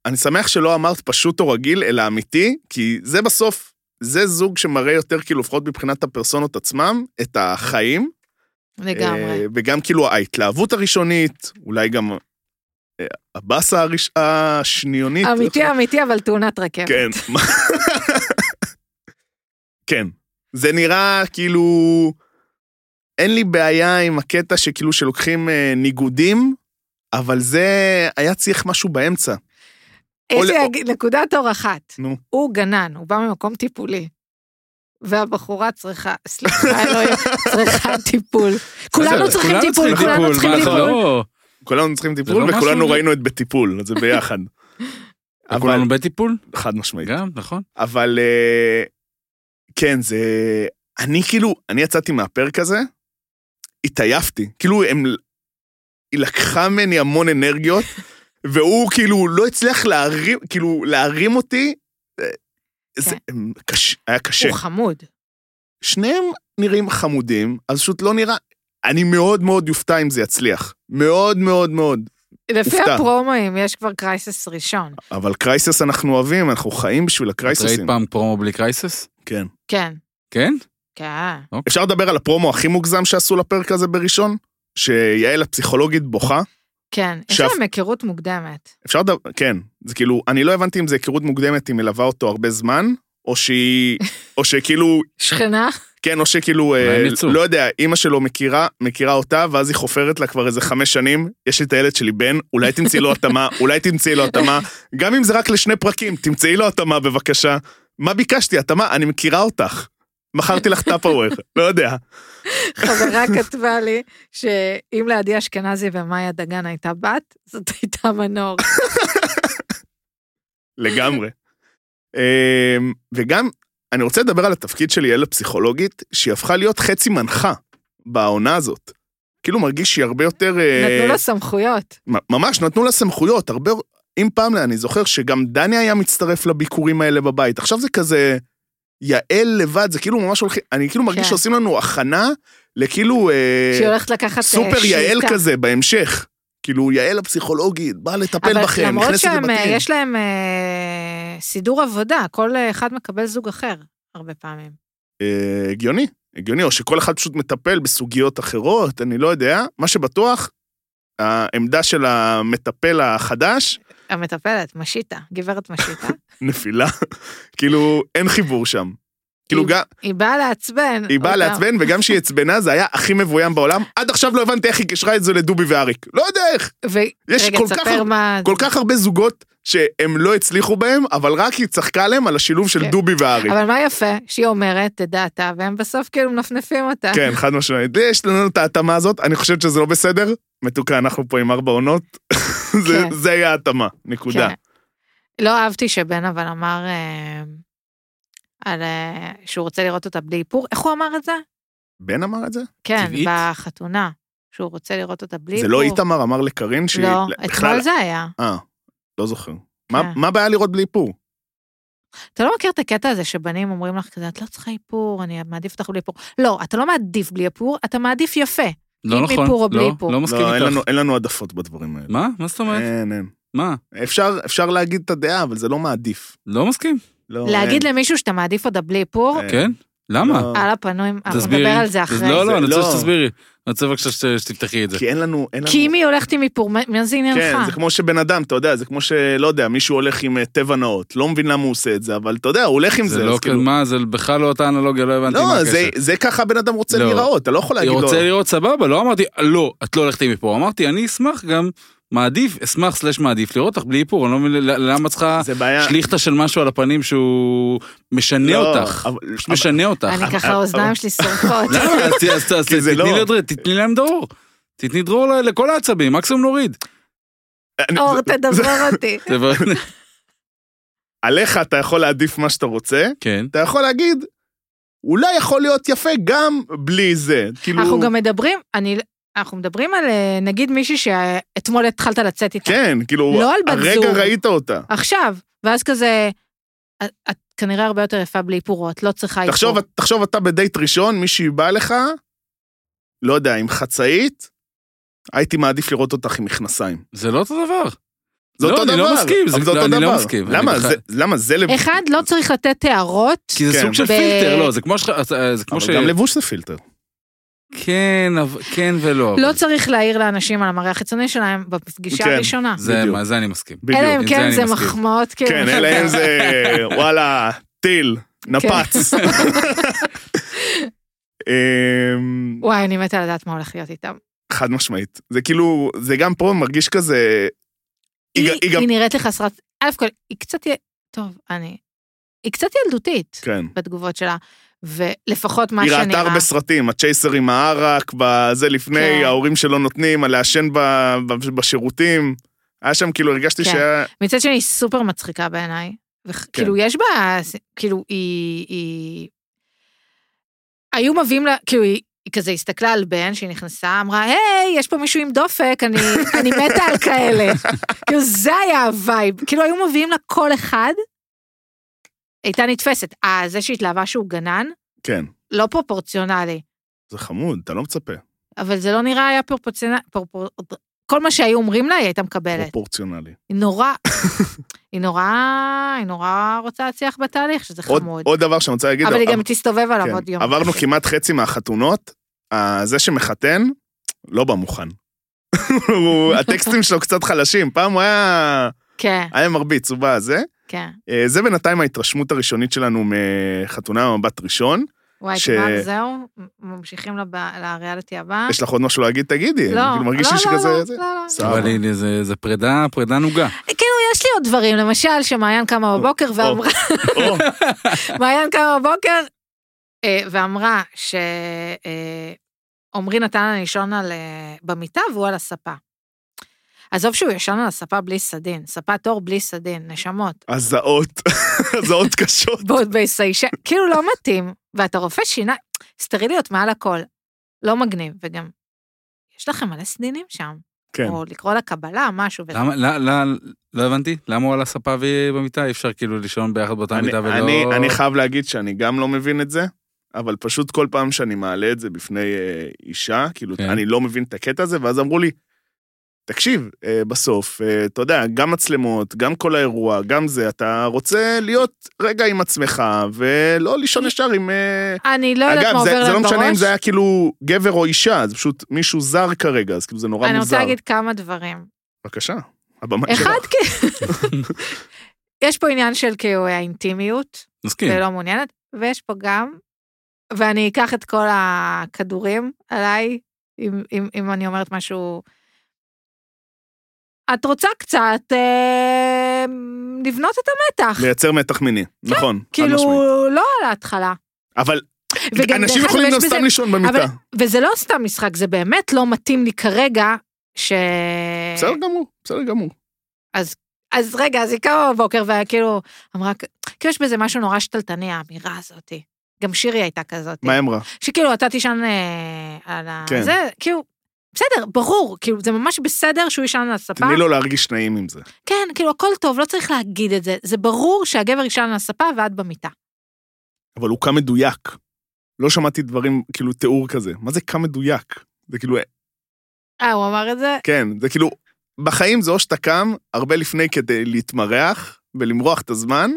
אני שמח שלא אמרת פשוט או רגיל, אלא אמיתי, כי זה בסוף, זה זוג שמראה יותר כאילו, לפחות מבחינת הפרסונות עצמם, את החיים. לגמרי. אה, וגם כאילו ההתלהבות הראשונית, אולי גם אה, הבאסה הראש... השניונית. אמיתי, אמיתי, אבל תאונת רכבת. כן. כן. זה נראה כאילו... אין לי בעיה עם הקטע שכאילו שלוקחים אה, ניגודים, אבל זה היה צריך משהו באמצע. יש לי נקודת אור אחת. נו. הוא גנן, הוא בא ממקום טיפולי. והבחורה צריכה, סליחה אלוהים, צריכה טיפול. כולנו צריכים טיפול, כולנו צריכים. טיפול. לא, כולנו צריכים לא טיפול, וכולנו ראינו את בטיפול, זה ביחד. אבל, כולנו בטיפול? חד משמעית. גם, נכון. אבל אה, כן, זה... אני כאילו, אני יצאתי מהפרק הזה, התעייפתי. כאילו, הם... היא לקחה ממני המון אנרגיות, והוא כאילו לא הצליח להרים, כאילו להרים אותי. אה, זה קש, היה קשה. הוא חמוד. שניהם נראים חמודים, אז פשוט לא נראה... אני מאוד מאוד אופתע אם זה יצליח. מאוד מאוד מאוד. לפי הפרומואים יש כבר crisis ראשון. אבל crisis אנחנו אוהבים, אנחנו חיים בשביל את ראית הקרייסיסים. פעם פרומו בלי crisis? כן. כן, כן? כן. אפשר לדבר על הפרומו הכי מוגזם שעשו לפרק הזה בראשון? שיעל הפסיכולוגית בוכה? כן, יש שאף- להם היכרות מוקדמת. אפשר לדבר, כן. זה כאילו, אני לא הבנתי אם זה היכרות מוקדמת, היא מלווה אותו הרבה זמן, או שהיא, או שכאילו, שכנה? כן, או שכאילו, אה. לא יודע, אימא שלו מכירה, מכירה אותה, ואז היא חופרת לה כבר איזה חמש שנים, יש לי את הילד שלי בן, אולי תמצאי לו התאמה, אולי תמצאי לו התאמה, גם אם זה רק לשני פרקים, תמצאי לו התאמה בבקשה. מה ביקשתי, התאמה? אני מכירה אותך. מכרתי לך טאפאוור, לא יודע. חברה כתבה לי שאם לעדי אשכנזי ומאיה דגן הייתה בת, זאת הייתה מנור. לגמרי. אמ, וגם, אני רוצה לדבר על התפקיד של יעל הפסיכולוגית, שהיא הפכה להיות חצי מנחה בעונה הזאת. כאילו מרגיש שהיא הרבה יותר... אה, נתנו לה סמכויות. ממש נתנו לה סמכויות, הרבה... אם פעם אני זוכר שגם דני היה מצטרף לביקורים האלה בבית, עכשיו זה כזה... יעל לבד, זה כאילו ממש הולכים, אני כאילו מרגיש כן. שעושים לנו הכנה לכאילו אה, שהיא הולכת לקחת אה, סופר שליטה. יעל כזה בהמשך. כאילו יעל הפסיכולוגית, באה לטפל אבל בכם, למרות נכנסת שהם, לבתים. יש להם אה, סידור עבודה, כל אחד מקבל זוג אחר, הרבה פעמים. אה, הגיוני, הגיוני, או שכל אחד פשוט מטפל בסוגיות אחרות, אני לא יודע. מה שבטוח, העמדה של המטפל החדש, המטפלת, משיטה, גברת משיטה, נפילה. כאילו, אין חיבור שם. כאילו, היא- גם, היא באה לעצבן. היא באה. לעצבן, וגם כשהיא עצבנה זה היה הכי מבוים בעולם. עד עכשיו לא הבנתי איך היא קישרה את זה לדובי ואריק. לא יודע איך. ו... יש רגע, כל כך תספר הרבה- מה... כל כך הרבה זוגות שהם לא הצליחו בהם, אבל רק היא צחקה עליהם על השילוב של כן. דובי ואריק. אבל מה יפה? שהיא אומרת את דעתה, והם בסוף כאילו מנפנפים אותה. כן, חד משמעית. יש לנו את ההתאמה הזאת, אני חושבת שזה לא בסדר. מתוקה, אנחנו פה עם ארבע עונות. זה- כן. זה היה ההתאמה, נקודה. כן. לא אהבתי שבן אבל אמר אה, על, אה, שהוא רוצה לראות אותה בלי איפור. איך הוא אמר את זה? בן אמר את זה? כן, טבעית? בחתונה. שהוא רוצה לראות אותה בלי זה איפור. לא איתמר אמר לקארין שהיא... לא, בכלל- אתמול זה היה. אה, לא זוכר. מה- כן. מה הבעיה לראות בלי איפור? אתה לא מכיר את הקטע הזה שבנים אומרים לך כזה, את לא צריכה איפור, אני מעדיף אותך בלי איפור. לא, אתה לא מעדיף בלי איפור, אתה מעדיף יפה. לא נכון, לא. לא מסכים לא, איתך. לנו- אין לנו העדפות בדברים האלה. מה? מה זאת אומרת? אין, אין. מה? אפשר אפשר להגיד את הדעה, אבל זה לא מעדיף. לא מסכים. לא, להגיד אין. למישהו שאתה מעדיף אותה בלי איפור, אין. כן? למה? לא. על הפנויים, אנחנו. נדבר על זה אחרי. לא, זה- לא, אני רוצה לא. שתסבירי. אני רוצה בבקשה שת- שתפתחי את זה. כי אין לנו... אין לנו- כי אם היא הולכת עם איפור, מה מה זה עניינך? כן, זה כמו שבן אדם, אתה יודע, זה כמו שלא יודע, מישהו הולך עם אה, טבע נאות, לא מבין למה הוא עושה את זה, אבל אתה יודע, הוא הולך עם זה, זה לא כאילו... מה, זה בכלל לא אותה אנלוגיה, לא הבנתי מה לא, הקשר. זה- זה ככה בן אדם רוצה לא. להיראות, אתה לא יכול להגיד לו... רוצה לראות סבבה, לא אמרתי, לא, את לא הולכת עם איפור. אמרתי, אני אשמח גם, מעדיף, אשמח סלש מעדיף לראות אותך בלי איפור, אני לא מבין למה צריכה. שליכטה של משהו על הפנים שהוא משנה לא, אותך. פשוט משנה אותך. אני ככה, האוזניים שלי שורפות. למה? אז תתני לא. תתני להם דרור. תתני דרור ל- לכל העצבים, מקסימום נוריד. אור, תדבר אותי. עליך אתה יכול להעדיף מה שאתה רוצה, כן. אתה יכול להגיד, אולי יכול להיות יפה גם בלי זה. כאילו... אנחנו גם מדברים, אני, אנחנו מדברים על אה, נגיד מישהי שאתמול התחלת לצאת איתה. כן, כאילו, לא על בת הרגע זוג. ראית אותה. עכשיו, ואז כזה, את, את כנראה הרבה יותר יפה בלי איפור, את לא צריכה איפור. תחשוב, תחשוב אתה בדייט ראשון, מישהי באה לך, לא יודע, עם חצאית, הייתי מעדיף לראות אותך עם מכנסיים. זה לא אותו דבר. זה לא, אותו אני דבר. לא מסכים, זה- אבל זה לא, אותו אני לא. מסכים. למה? זה- למה זה. אחד, לא צריך לתת הערות. כי זה כן. סוג של ב- פילטר, לא, זה כמו ש... זה כמו אבל ש... גם לבוש זה פילטר. כן, כן ולא. לא אבל- צריך להעיר לאנשים על המראה החיצוני שלהם בפגישה כן. הראשונה. זה, בדיוק. מה, זה אני מסכים. בדיוק. אלא אם כן זה. מחמאות, כאילו. כן, אלא אם זה, וואלה, טיל, נפץ. כן. אמ, וואי, אני מתה לדעת מה הולך להיות איתם. חד משמעית. זה כאילו, זה גם פה מרגיש כזה... היא היא היא גם... היא נראית לך חסרת... א' כל, היא קצת... טוב, אני... היא קצת ילדותית כן. בתגובות שלה, ולפחות מה היא שנראה... ראתה הרבה סרטים, הצ'ייסר עם הערק, בזה לפני, כן. ההורים שלו נותנים, על לעשן ב- ב- בשירותים. היה שם, כאילו, הרגשתי כן. שהיה... מצד שני, היא סופר מצחיקה בעיניי. וכאילו, יש בה... כאילו, היא... היא... היו מביאים לה... כאילו, היא... היא כזה הסתכלה על בן שהיא נכנסה, אמרה, היי, יש פה מישהו עם דופק, אני, אני מתה על כאלה. כאילו, זה היה ה vibe. כאילו, היו מביאים לה כל אחד, הייתה נתפסת. אה, זה שהתלהבה שהוא גנן, כן, לא פרופורציונלי. זה חמוד, אתה לא מצפה. אבל זה לא נראה היה פרופורציונלי. פרופור... כל מה שהיו אומרים לה, היא הייתה מקבלת. פרופורציונלי. היא נורא, היא נורא, היא נורא רוצה להצליח בתהליך, שזה עוד, חמוד. עוד דבר שאני רוצה להגיד, אבל היא גם תסתובב עליו כן, עוד יום. עברנו כמעט חצי מהחתונות, אה, זה שמחתן, לא בא מוכן. הטקסטים שלו קצת חלשים, פעם הוא היה, כן, היה מרביץ, הוא בא זה. כן. אה, זה בינתיים ההתרשמות הראשונית שלנו מחתונה במבט ראשון. וואי, ש- כבר זהו? ממשיכים לב- לריאליטי הבא? יש לך עוד משהו להגיד? תגידי. אה? לא, אני כאילו מרגיש לא, לי שכזה... לא, זה- לא, לא. סבבה. אבל הנה, זה- זה פרידה, פרידה נוגה. כאילו, יש לי עוד דברים, למשל, שמעיין קמה בבוקר ואמרה, מעיין קמה בבוקר אה, ואמרה שעמרי נתן לה לישון על, אה, במיטה והוא על הספה. עזוב שהוא ישן על הספה בלי סדין, ספת עור בלי סדין, נשמות. הזעות, הזעות קשות. ועוד בסיישן, כאילו לא מתאים, ואתה רופא שיניים, סטריליות מעל הכל. לא מגניב, וגם, יש לכם מלא סדינים שם. כן. או לקרוא לקבלה, משהו. למה, לא, לא, לא הבנתי, למה הוא על הספה והיא במיטה? אי אפשר כאילו לישון ביחד באותה אני- מיטה ולא... אני אני חייב להגיד שאני גם לא מבין את זה, אבל פשוט כל פעם שאני מעלה את זה בפני אה, אישה, כאילו, כן. אני לא מבין את הקטע הזה, ואז אמרו לי, תקשיב, אה, בסוף, אה, אתה יודע, גם מצלמות, גם כל האירוע, גם זה, אתה רוצה להיות רגע עם עצמך, ולא לישון ישר עם... אה, אני לא יודעת אגב, מה זה, עובר זה לא להם משנה אם בראש. זה היה כאילו גבר או אישה, זה פשוט מישהו זר כרגע, אז כאילו זה נורא אני מוזר. רוצה להגיד כמה דברים. בבקשה, הבמה שלך. אחד, כאילו, יש פה עניין של כאילו האינטימיות, מסכים. ולא מעוניינת, ויש פה גם, ואני אקח את כל הכדורים עליי, אם, אם, אם אני אומרת משהו... את רוצה קצת אה, לבנות את המתח. לייצר מתח מיני, נכון, חד כאילו. לא על ההתחלה. אבל אנשים יכולים בזה- סתם לישון במיטה. אבל- וזה לא סתם משחק, זה באמת לא מתאים לי כרגע, ש... בסדר גמור, בסדר גמור. אז רגע, אז היא קמה בבוקר וכאילו אמרה, כאילו יש בזה משהו נורא שתלטני, האמירה הזאתי. גם שירי הייתה כזאת. מה היא אמרה? שכאילו אתה תישן אה, על ה... כן. זה, כאילו, בסדר, ברור, כאילו זה ממש בסדר שהוא יישן על הספה. תני לו להרגיש נעים עם זה. כן, כאילו הכל טוב, לא צריך להגיד את זה. זה ברור שהגבר יישן על הספה ואת במיטה. אבל הוא קם מדויק. לא שמעתי דברים, כאילו, תיאור כזה. מה זה קם מדויק? זה כאילו, אה, הוא אמר את זה? כן, זה כאילו, בחיים זה או שאתה קם הרבה לפני כדי להתמרח ולמרוח את הזמן,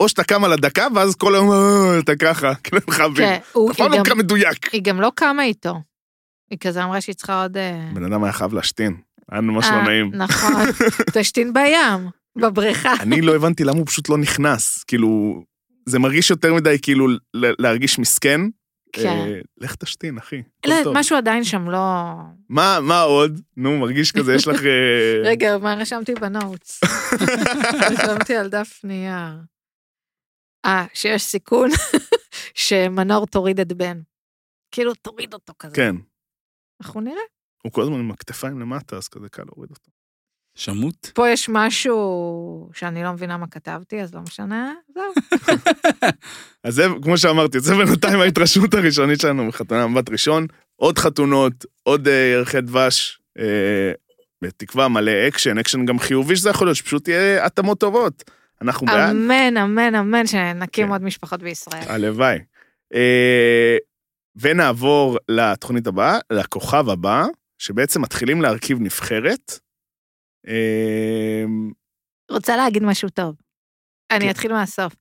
או שאתה קם על הדקה, ואז כל היום "אה, אתה ככה, כאילו, הם חייבים. כן, הוא, היא, לא קם מדויק. היא גם לא קמה איתו. היא כזה אמרה שהיא צריכה עוד... אה, בן אדם היה חייב להשתין. היה ממש לא אה, נעים. נכון, תשתין בים, בבריכה. אני לא הבנתי למה הוא פשוט לא נכנס. כאילו, זה מרגיש יותר מדי כאילו להרגיש מסכן. כן. אה, לך תשתין, אחי. לא. משהו עדיין שם לא... מה, מה עוד? נו, מרגיש כזה, יש לך... רגע, מה רשמתי בנוטס? רשמתי על דף נייר. אה, שיש סיכון שמנור תוריד את בן. כאילו, תוריד אותו כזה. כן, אנחנו נראה. הוא כל הזמן עם הכתפיים למטה, אז כזה קל להוריד אותו. שמות? פה יש משהו שאני לא מבינה מה כתבתי, אז לא משנה, זהו. אז זה, כמו שאמרתי, זה בינתיים ההתרשמות הראשונית שלנו מחתונה מבט ראשון. עוד חתונות, עוד אה, ירחי דבש, אה, בתקווה מלא אקשן, אקשן גם חיובי שזה יכול להיות, שפשוט יהיה התאמות טובות. אנחנו בעד, אמן, אמן, אמן, שנקים כן. עוד משפחות בישראל. הלוואי. ונעבור לתוכנית הבאה, לכוכב הבא, שבעצם מתחילים להרכיב נבחרת. אה, רוצה להגיד משהו טוב. אני כן. אתחיל מהסוף.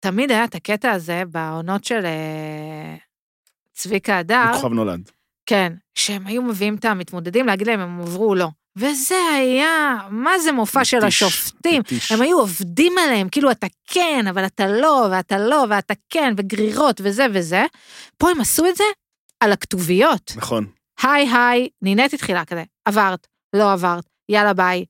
תמיד היה את הקטע הזה בעונות של אה, צביקה הדר, כוכב נולד. כן, שהם היו מביאים את המתמודדים להגיד להם אם הם עברו או לא. וזה היה, מה זה מופע של מתיש, השופטים? מתיש. הם היו עובדים עליהם, כאילו אתה כן, אבל אתה לא, ואתה לא, ואתה כן, וגרירות וזה וזה. פה הם עשו את זה על הכתוביות. נכון. היי היי, נהניתי תחילה כזה, עברת, לא עברת, יאללה ביי,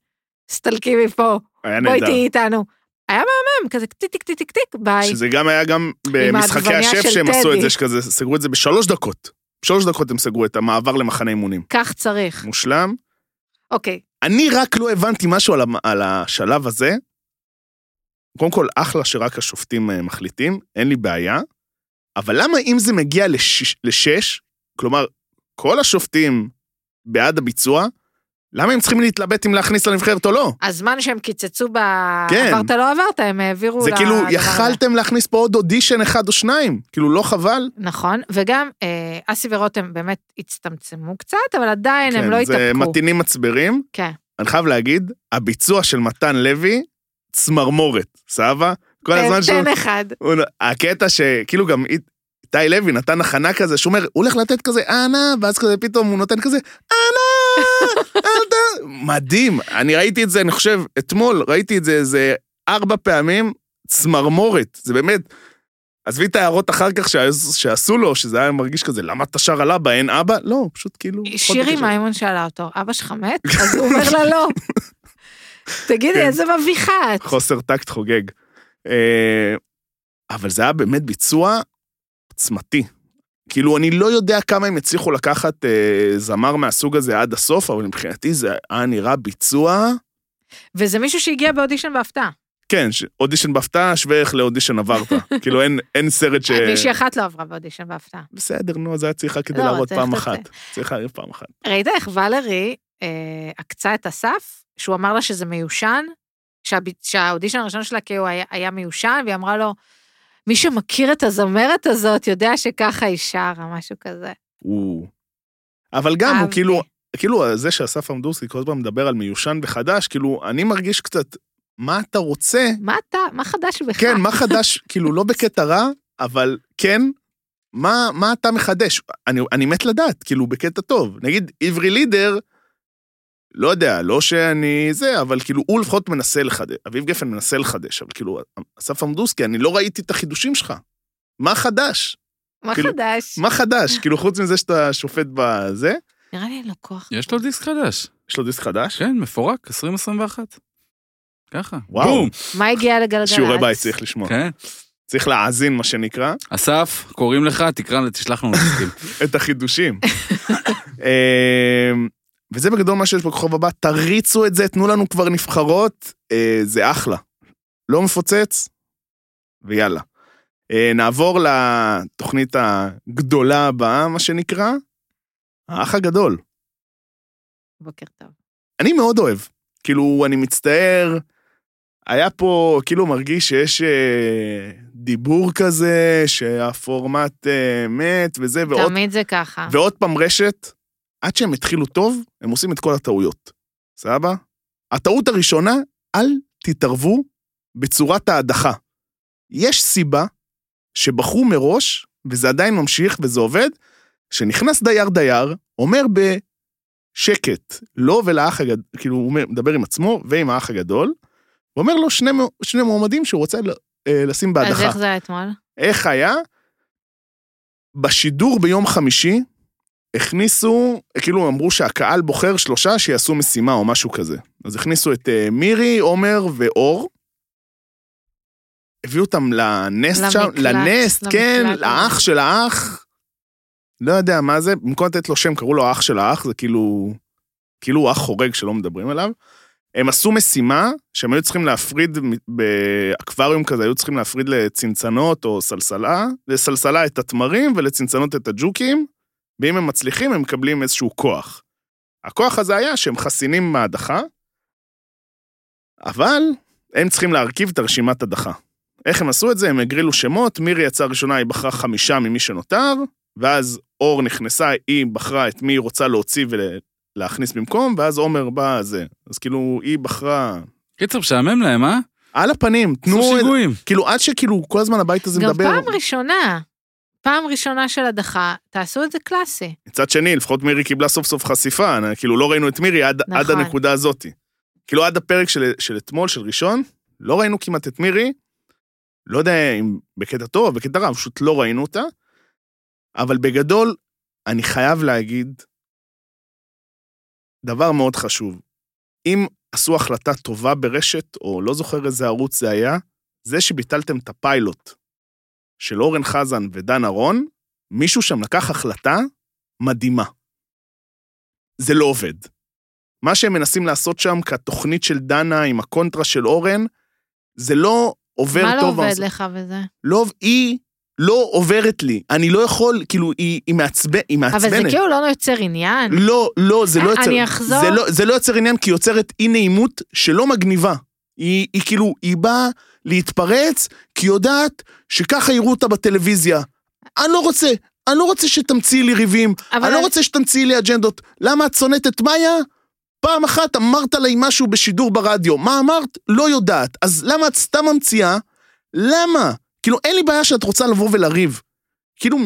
סתלקי מפה, בואי. תהיי איתנו. היה מהמם, כזה טיק טיק טיק טיק טיק, ביי. שזה גם היה גם במשחקי השף של שהם עשו את טדי. זה, שכזה, סגרו את זה בשלוש דקות. בשלוש דקות הם סגרו את המעבר למחנה אימונים. כך צריך. מושלם. אוקיי, אני רק לא הבנתי משהו על, המ- על השלב הזה. קודם כל, אחלה שרק השופטים אה, מחליטים, אין לי בעיה, אבל למה אם זה מגיע לשש, לשש, כלומר, כל השופטים בעד הביצוע, למה הם צריכים להתלבט אם להכניס לנבחרת או לא? הזמן שהם קיצצו ב... כן. עברת לא עברת, הם העבירו זה כאילו, הזה. יכלתם להכניס פה עוד אודישן אחד או שניים, כאילו, לא חבל? נכון, וגם אה, אסי ורותם באמת הצטמצמו קצת, אבל עדיין הם כן, לא זה התאפקו. מתינים מצברים. כן. אני חייב להגיד, הביצוע של מתן לוי, צמרמורת, סבבה? כל הזמן שהוא... תן אחד. הוא- הקטע שכאילו גם אי- איתי לוי נתן הכנה כזה, שהוא אומר, הוא הולך לתת כזה אנה, ואז כזה פתאום הוא נותן כזה אנה. מדהים. אני ראיתי את זה, אני חושב, אתמול ראיתי את זה איזה ארבע פעמים, צמרמורת. זה באמת, עזבי את ההערות אחר כך שעש- שעשו לו, שזה היה מרגיש כזה, למה אתה שר על אבא, אין אבא? לא, פשוט כאילו... שירי. מימון שאלה אותו, אבא שלך מת? אז הוא אומר לה לא. תגידי, כן. איזה מביכה את. חוסר טקט חוגג. אה, אבל זה היה באמת ביצוע עוצמתי. כאילו, אני לא יודע כמה הם הצליחו לקחת אה, זמר מהסוג הזה עד הסוף, אבל מבחינתי זה היה נראה ביצוע... וזה מישהו שהגיע באודישן בהפתעה. כן, ש- אודישן בהפתעה שווה ערך לאודישן עברת. כאילו, אין, אין סרט ש... מישהי אחת לא עברה באודישן בהפתעה. בסדר, נו, אז היה צריכה כדי לא, להראות פעם. אחת. צריכה להראות פעם אחת. ראית איך ולרי אה, עקצה את אסף, שהוא אמר לה שזה מיושן, שהב- שהאודישן הראשון שלה כאילו היה, היה מיושן, והיא אמרה לו, מי שמכיר את הזמרת הזאת יודע שככה היא שרה, משהו כזה. הוא... אבל גם, הוא. כאילו, כאילו, זה שאסף עמדורסקי כל הזמן מדבר על מיושן וחדש, כאילו, אני מרגיש קצת, מה אתה רוצה מה אתה, מה חדש בך? כן, מה חדש, כאילו, לא בקטע רע, אבל כן, מה, מה אתה מחדש? אני, אני מת לדעת, כאילו, בקטע טוב. נגיד, עברי לידר, לא יודע, לא שאני זה, אבל כאילו, הוא לפחות מנסה לחדש, אביב גפן מנסה לחדש, אבל כאילו, אסף עמדוסקי, אני לא ראיתי את החידושים שלך. מה חדש? מה כאילו, חדש? מה חדש? כאילו, חוץ מזה שאתה שופט בזה, נראה לי אין לו כוח. יש לו דיסק חדש. יש לו דיסק חדש? כן, מפורק, 2021. ככה. וואו. בום. מה הגיע לגלגלצ? שיעורי בית צריך לשמוע. כן. צריך להאזין, מה שנקרא. אסף, קוראים לך, תקרא, תשלח לנו. את החידושים. וזה בגדול מה שיש בכוכב הבא, תריצו את זה, תנו לנו כבר נבחרות, אה, זה אחלה. לא מפוצץ, ויאללה. אה, נעבור לתוכנית הגדולה הבאה, מה שנקרא, האח הגדול. בוקר טוב. אני מאוד אוהב. כאילו, אני מצטער, היה פה, כאילו מרגיש שיש אה, דיבור כזה, שהפורמט אה, מת וזה, ועוד תמיד זה ככה. ועוד פעם רשת, עד שהם התחילו טוב, הם עושים את כל הטעויות. סבבה? הטעות הראשונה, אל תתערבו בצורת ההדחה. יש סיבה שבחרו מראש, וזה עדיין ממשיך וזה עובד, שנכנס דייר-דייר, אומר בשקט, לו ולאח הגדול, כאילו הוא מדבר עם עצמו ועם האח הגדול, ואומר לו שני, שני מועמדים שהוא רוצה אה, לשים בהדחה. אז איך זה היה אתמול? איך היה? בשידור ביום חמישי הכניסו, כאילו אמרו שהקהל בוחר שלושה שיעשו משימה או משהו כזה. אז הכניסו את אה, מירי, עומר ואור. הביאו אותם לנסט שם, למקלט, לנסט, כן, למקלט. לאח של האח. לא יודע מה זה, במקום לתת לו שם קראו לו האח של האח, זה כאילו, כאילו הוא אח חורג שלא מדברים עליו. הם עשו משימה שהם היו צריכים להפריד באקווריום כזה, היו צריכים להפריד לצנצנות או סלסלה, לסלסלה את התמרים ולצנצנות את הג'וקים, ואם הם מצליחים הם מקבלים איזשהו כוח. הכוח הזה היה שהם חסינים מההדחה, אבל הם צריכים להרכיב את הרשימת הדחה. איך הם עשו את זה? הם הגרילו שמות, מירי יצאה ראשונה, היא בחרה חמישה ממי שנותר, ואז אור נכנסה, היא בחרה את מי היא רוצה להוציא ולהכניס במקום, ואז עומר בא זה. אז כאילו, היא בחרה... קיצר, משעמם להם, אה? על הפנים, תנו... עשו את- שיגועים. כאילו, עד שכאילו כל הזמן הבית הזה גם מדבר... פעם ראשונה, פעם ראשונה של הדחה, תעשו את זה קלאסי. מצד שני, לפחות מירי קיבלה סוף סוף חשיפה, כאילו לא ראינו את מירי עד, נכון. עד הנקודה הזאתי. כאילו עד הפרק של, של אתמול, של ראשון, לא ראינו כמעט את מירי, לא יודע אם בקטע טוב או בקטע רע, פשוט לא ראינו אותה, אבל בגדול, אני חייב להגיד דבר מאוד חשוב. אם עשו החלטה טובה ברשת, או לא זוכר איזה ערוץ זה היה, זה שביטלתם את הפיילוט של אורן חזן ודן ארון, מישהו שם לקח החלטה מדהימה. זה לא עובד. מה שהם מנסים לעשות שם כתוכנית של דנה עם הקונטרה של אורן, זה לא עובר מה לא טוב. עובד לך בזה? לא, היא לא עוברת לי. אני לא יכול, כאילו, היא, היא, מעצבן, היא מעצבנת. אבל זה כאילו לא יוצר עניין. לא, לא, זה לא אני יוצר... אחזור. זה לא, זה לא יוצר עניין כי היא יוצרת אי נעימות שלא מגניבה. היא, היא כאילו, היא באה להתפרץ כי יודעת שככה יראו אותה בטלוויזיה. אני לא רוצה, אני לא רוצה שתמציאי לי ריבים, אבל אני לא רוצה שתמציאי לי אג'נדות. למה את שונאת את מאיה? פעם אחת אמרת לה משהו בשידור ברדיו. מה אמרת? לא יודעת. אז למה את סתם ממציאה? למה? כאילו, אין לי בעיה שאת רוצה לבוא ולריב. כאילו, מ-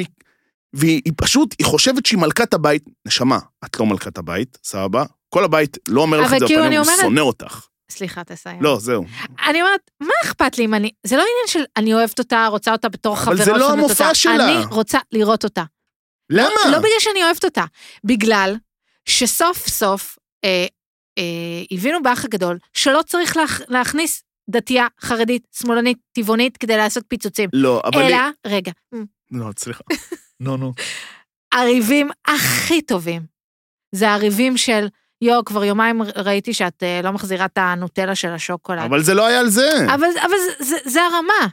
והיא היא פשוט, היא חושבת שהיא מלכת הבית. נשמה, את לא מלכת הבית, סבבה? כל הבית לא אומר לך את זה כאילו, בפנים, אני הוא שונא אותך. סליחה, תסיים. לא, זהו. אני אומרת, מה אכפת לי אם אני... זה לא עניין של אני אוהבת אותה, רוצה אותה בתור אבל חברה, זה לא המופע אותה. שלה. אני רוצה לראות אותה. למה? לא בגלל שאני אוהבת אותה, בגלל שסוף סוף אה, אה, הבינו באח הגדול שלא צריך להכ, להכניס דתייה, חרדית, שמאלנית, טבעונית כדי לעשות פיצוצים. לא, אבל... אלא, היא- רגע, לא, סליחה. נו, נו. הריבים הכי טובים זה הריבים של, יו, כבר יומיים ראיתי שאת אה, לא מחזירה את הנוטלה של השוקולד. אבל זה לא היה על זה. אבל, אבל זה, זה, זה הרמה.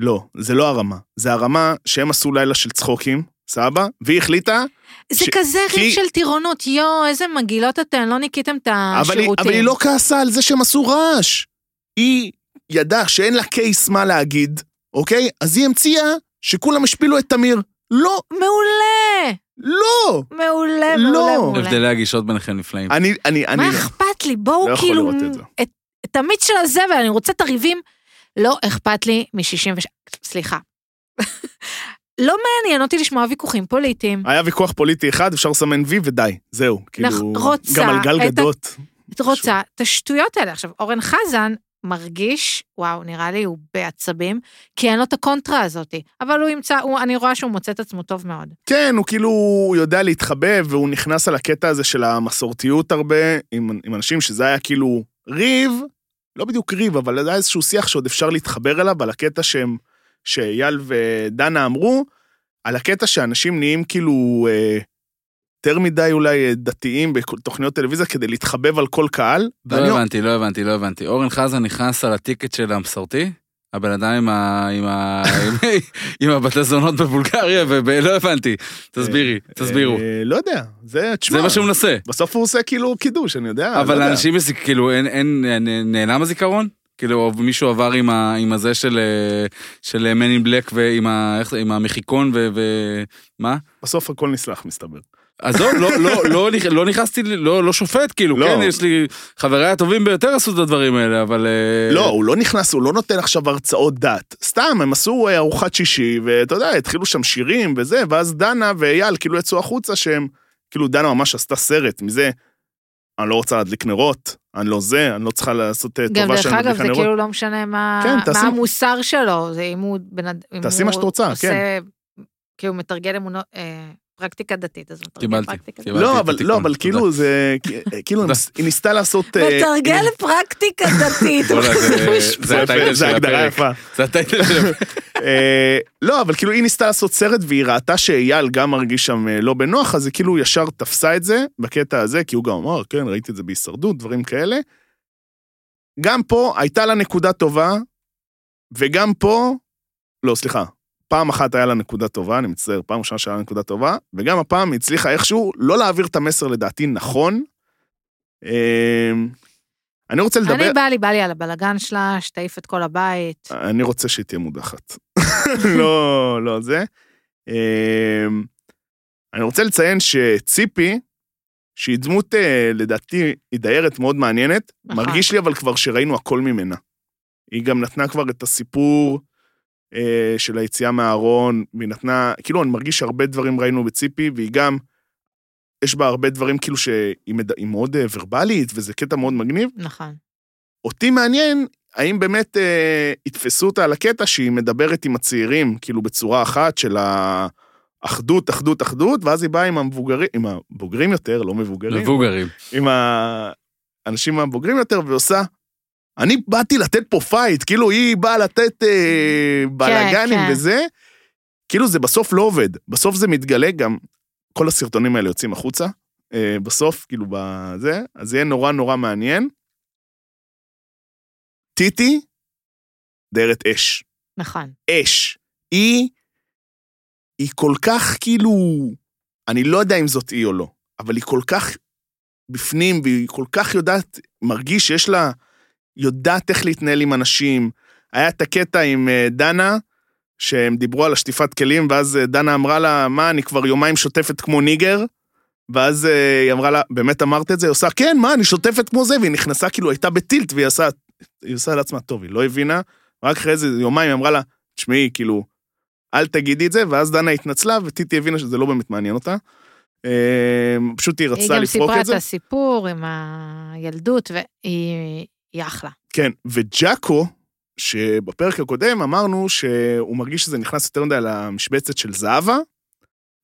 לא, זה לא הרמה. זה הרמה שהם עשו לילה של צחוקים, סבבה? והיא החליטה, זה ש- כזה כי- ריב של טירונות, יו, איזה מגעילות אתן, לא ניקיתם את אבל היא, השירותים. אבל היא לא כעסה על זה שהם עשו רעש. היא ידעה שאין לה קייס מה להגיד, אוקיי? אז היא המציאה שכולם השפילו את תמיר. לא, מעולה, לא. מעולה, לא. מעולה, מעולה. הבדלי הגישות ביניכם נפלאים. אני, אני, אני... מה אכפת לי? בואו לא יכול כאילו... לראות את זה. את, את המיץ של הזבל, אני רוצה את הריבים. לא אכפת לי מ-66... סליחה. לא מעניין אותי לשמוע ויכוחים פוליטיים. היה ויכוח פוליטי אחד, אפשר לסמן וי ודי, זהו. כאילו, רוצה גם על גל גדות. את רוצה את השטויות האלה. עכשיו, אורן חזן מרגיש, וואו, נראה לי הוא בעצבים, כי אין לו את הקונטרה הזאת. אבל הוא ימצא, הוא, אני רואה שהוא מוצא את עצמו טוב מאוד. כן, הוא כאילו יודע להתחבב, והוא נכנס על הקטע הזה של המסורתיות הרבה, עם, עם אנשים שזה היה כאילו ריב, לא בדיוק ריב, אבל זה היה איזשהו שיח שעוד אפשר להתחבר אליו, על הקטע שהם, שאייל ודנה אמרו, על הקטע שאנשים נהיים כאילו אה, יותר מדי אולי אה, דתיים בתוכניות טלוויזיה כדי להתחבב על כל קהל. לא ואני- הבנתי, לא הבנתי, לא הבנתי. אורן חזן נכנס על הטיקט של המסורתי? הבן אדם עם ה... עם ה... עם הבתי זונות בבולגריה, ולא הבנתי. תסבירי, תסבירו. אה, לא יודע, זה, תשמע, זה מה שהוא מנסה. בסוף הוא עושה כאילו קידוש, אני יודע. לא אבל יודע. לאנשים, כאילו, אין, אין, אין- נעלם הזיכרון? כאילו, מישהו עבר עם, ה, עם הזה של, אה, של Man in Black ועם ה, איך, עם המחיקון ו... ו? בסוף הכל נסלח, מסתבר. עזוב, לא, לא, לא, נכ- לא נכנסתי, לא, לא שופט, כאילו, לא. כן, יש לי, חבריי הטובים ביותר עשו את הדברים האלה, אבל... אה, לא, הוא לא נכנס, הוא לא נותן עכשיו הרצאות דת. סתם, הם עשו אה, ארוחת שישי, ואתה יודע, התחילו שם שירים וזה, ואז דנה ואייל כאילו יצאו החוצה שהם, כאילו דנה ממש עשתה סרט מזה, אני לא רוצה להדליק נרות, אני לא זה, אני לא צריכה לעשות אה, גם טובה דרך שאני אגב, מדליק זה נרות. כאילו לא משנה מה, כן, תעשי- מה המוסר שלו, זה אם הוא תעשי הוא מה שאת רוצה, עושה, כן. כאילו מתרגל אמונות, אה, פרקטיקה דתית, אז קיבלתי. לא, אבל, לא, אבל. כאילו זה, כאילו היא ניס- היא ניסתה לעשות... אה, מתרגל פרקטיקה דתית. זה- הגדרה. יפה. זה הטייטל של. אה, לא, אבל כאילו היא ניסתה לעשות סרט והיא ראתה שאייל גם מרגיש שם אה, לא בנוח, אז היא כאילו ישר תפסה את זה בקטע הזה, כי הוא גם אמר, כן, ראיתי את זה בהישרדות, דברים כאלה. גם פה הייתה לה נקודה טובה, וגם פה, לא, סליחה, פעם אחת היה לה נקודה טובה, אני מצטער, פעם ראשונה שהיה לה נקודה טובה, וגם הפעם היא הצליחה איכשהו לא להעביר את המסר לדעתי נכון. אה, אני רוצה לדבר, אני בא לי, בא לי על הבלגן שלה, שתעיף את כל הבית. אני רוצה שהיא תהיה מודחת. לא, לא זה. אמ, אני רוצה לציין שציפי, שהיא דמות, אה, לדעתי, היא דיירת מאוד מעניינת, נכון. מרגיש לי אבל כבר שראינו הכל ממנה. היא גם נתנה כבר את הסיפור אה, של היציאה מהארון, והיא נתנה, כאילו, אני מרגיש שהרבה דברים ראינו בציפי, והיא גם, יש בה הרבה דברים כאילו שהיא מד... מאוד אה, ורבלית, וזה קטע מאוד מגניב. נכון. אותי מעניין, האם באמת אה, יתפסו אותה על הקטע שהיא מדברת עם הצעירים, כאילו בצורה אחת של האחדות, אחדות, אחדות, ואז היא באה עם המבוגרים, עם הבוגרים יותר, לא מבוגרים, מבוגרים. עם האנשים הבוגרים יותר, ועושה, אני באתי לתת פה fight, כאילו היא באה לתת אה, בלאגנים כן. וזה, כאילו זה בסוף לא עובד, בסוף זה מתגלה גם, כל הסרטונים האלה יוצאים החוצה, אה, בסוף, כאילו בזה, אז זה יהיה נורא נורא מעניין. טיטי, דיירת אש. נכון. אש. היא היא כל כך כאילו, אני לא יודע אם זאת היא או לא, אבל היא כל כך בפנים, והיא כל כך יודעת, מרגיש שיש לה, יודעת איך להתנהל עם אנשים. היה את הקטע עם אה, דנה, שהם דיברו על השטיפת כלים, ואז אה, דנה אמרה לה, מה, אני כבר יומיים שוטפת כמו ניגר? ואז אה, היא אמרה לה, באמת אמרת את זה? היא עושה, כן, מה, אני שוטפת כמו זה, והיא נכנסה, כאילו, הייתה בטילט, והיא עשה, היא עושה לעצמה, טוב, היא לא הבינה, רק אחרי איזה יומיים היא אמרה לה, תשמעי, כאילו, אל תגידי את זה, ואז דנה התנצלה, וטיטי הבינה שזה לא באמת מעניין אותה. פשוט היא היא רצתה גם לפרוק סיפרה את את זה. הסיפור עם הילדות, והיא היא אחלה. כן, וג'אקו, שבפרק הקודם אמרנו שהוא מרגיש שזה נכנס יותר מדי למשבצת של זהבה,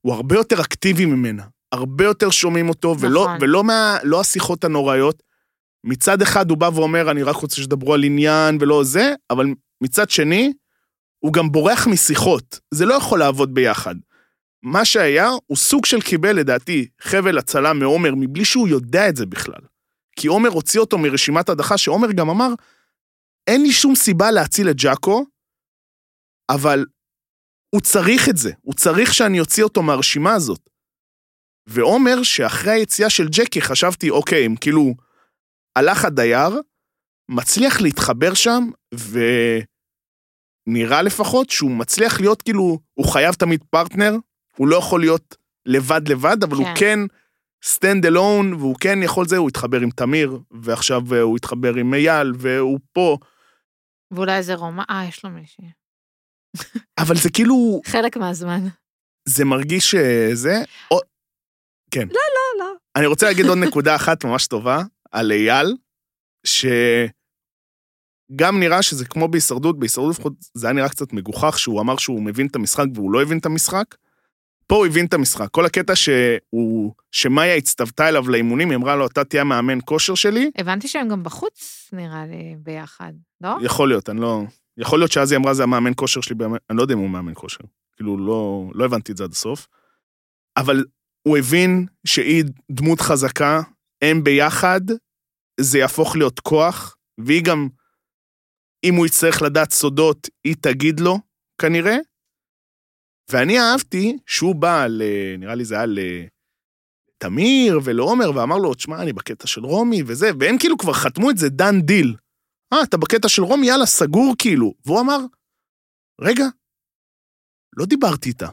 הוא הרבה יותר אקטיבי ממנה. הרבה יותר שומעים אותו, ולא, נכון. ולא מה, לא השיחות הנוראיות. מצד אחד הוא בא ואומר, אני רק רוצה שתדברו על עניין ולא זה, אבל מצד שני, הוא גם בורח משיחות. זה לא יכול לעבוד ביחד. מה שהיה, הוא סוג של קיבל, לדעתי, חבל הצלה מעומר, מבלי שהוא יודע את זה בכלל. כי עומר הוציא אותו מרשימת הדחה, שעומר גם אמר, אין לי שום סיבה להציל את ג'אקו, אבל הוא צריך את זה, הוא צריך שאני אוציא אותו מהרשימה הזאת. ועומר, שאחרי היציאה של ג'קי חשבתי, אוקיי, אם כאילו הלך הדייר, מצליח להתחבר שם, ונראה לפחות שהוא מצליח להיות כאילו, הוא חייב תמיד פרטנר, הוא לא יכול להיות לבד לבד, אבל הוא כן. stand alone, והוא כן יכול זה, הוא התחבר עם תמיר, ועכשיו אה, הוא התחבר עם אייל, והוא פה, ואולי איזה רומן, אה, יש לו מישהי. אבל זה כאילו, חלק מהזמן. זה מרגיש שזה... או... כן. לא, לא. אני רוצה להגיד עוד נקודה אחת ממש טובה על אייל, שגם נראה שזה כמו בהישרדות, בהישרדות לפחות זה היה נראה קצת מגוחך, שהוא אמר שהוא מבין את המשחק והוא לא הבין את המשחק. פה הוא הבין את המשחק. כל הקטע שהוא, שמאיה הצטוותה אליו לאימונים, היא אמרה לו, אתה תהיה המאמן כושר שלי, הבנתי שהם גם בחוץ, נראה לי, ביחד, לא? יכול להיות, אני לא... יכול להיות שאז היא אמרה, זה המאמן כושר שלי, אני לא יודע אם הוא מאמן כושר. כאילו, לא, לא הבנתי את זה עד הסוף. אבל הוא הבין שהיא דמות חזקה, הם ביחד, זה יהפוך להיות כוח, והיא גם, אם הוא יצטרך לדעת סודות, היא תגיד לו, כנראה. ואני אהבתי שהוא בא ל... נראה לי זה היה לתמיר ולעומר, ואמר לו, תשמע, אני בקטע של רומי וזה, והם כאילו כבר חתמו את זה דן דיל. אה, אתה בקטע של רומי, יאללה, סגור כאילו. והוא אמר, רגע, לא דיברתי איתה.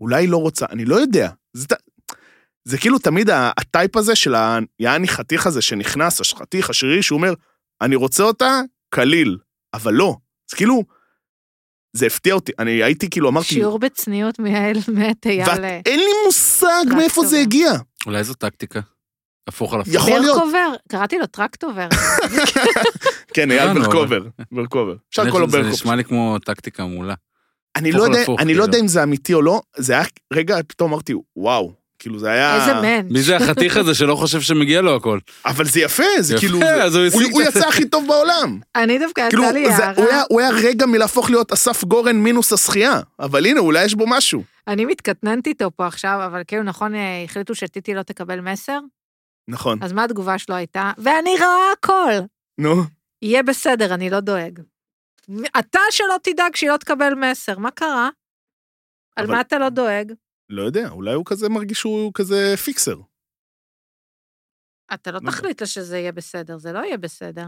אולי היא לא רוצה, אני לא יודע. זה, זה כאילו תמיד הטייפ הזה של היעני חתיך הזה שנכנס, החתיך השרירי, שהוא אומר, אני רוצה אותה, קליל. אבל לא. זה כאילו, זה הפתיע אותי. אני הייתי כאילו, אמרתי, שיעור בצניעות מיעל מאת אייל. ואין לי מושג מאיפה זה. הגיע. אולי זו טקטיקה. הפוך על הפוך. יכול להיות. ברקובר, קראתי לו טרקטובר. כן, אייל ברקובר. ברקובר. אפשר לקרוא לו זה ברקובר. נשמע לי כמו טקטיקה מעולה. אני לא לא כאילו. יודע אם זה אמיתי או לא, זה היה, רגע, פתאום אמרתי, וואו, כאילו זה היה... איזה מענץ'. מי זה החתיך הזה שלא חושב שמגיע לו הכל? אבל זה יפה, זה יפה, כאילו, אז הוא הוא הוא יצא הכי טוב בעולם. אני דווקא כאילו, יצא לי זה- הוא היה- הערה. הוא היה רגע מלהפוך להיות אסף גורן מינוס השחייה, אבל הנה, אולי יש בו משהו. אני מתקטננת איתו פה עכשיו, אבל כאילו, נכון, אה, החליטו שטיטי לא תקבל מסר? נכון. אז מה התגובה שלו הייתה? ואני רואה הכל. נו, יהיה בסדר, אני לא דואג. אתה שלא תדאג שהיא לא תקבל מסר, מה קרה? על מה אתה לא דואג? לא יודע, אולי הוא כזה מרגיש שהוא כזה פיקסר. אתה לא יודע. תחליט לה שזה יהיה בסדר, זה לא יהיה בסדר.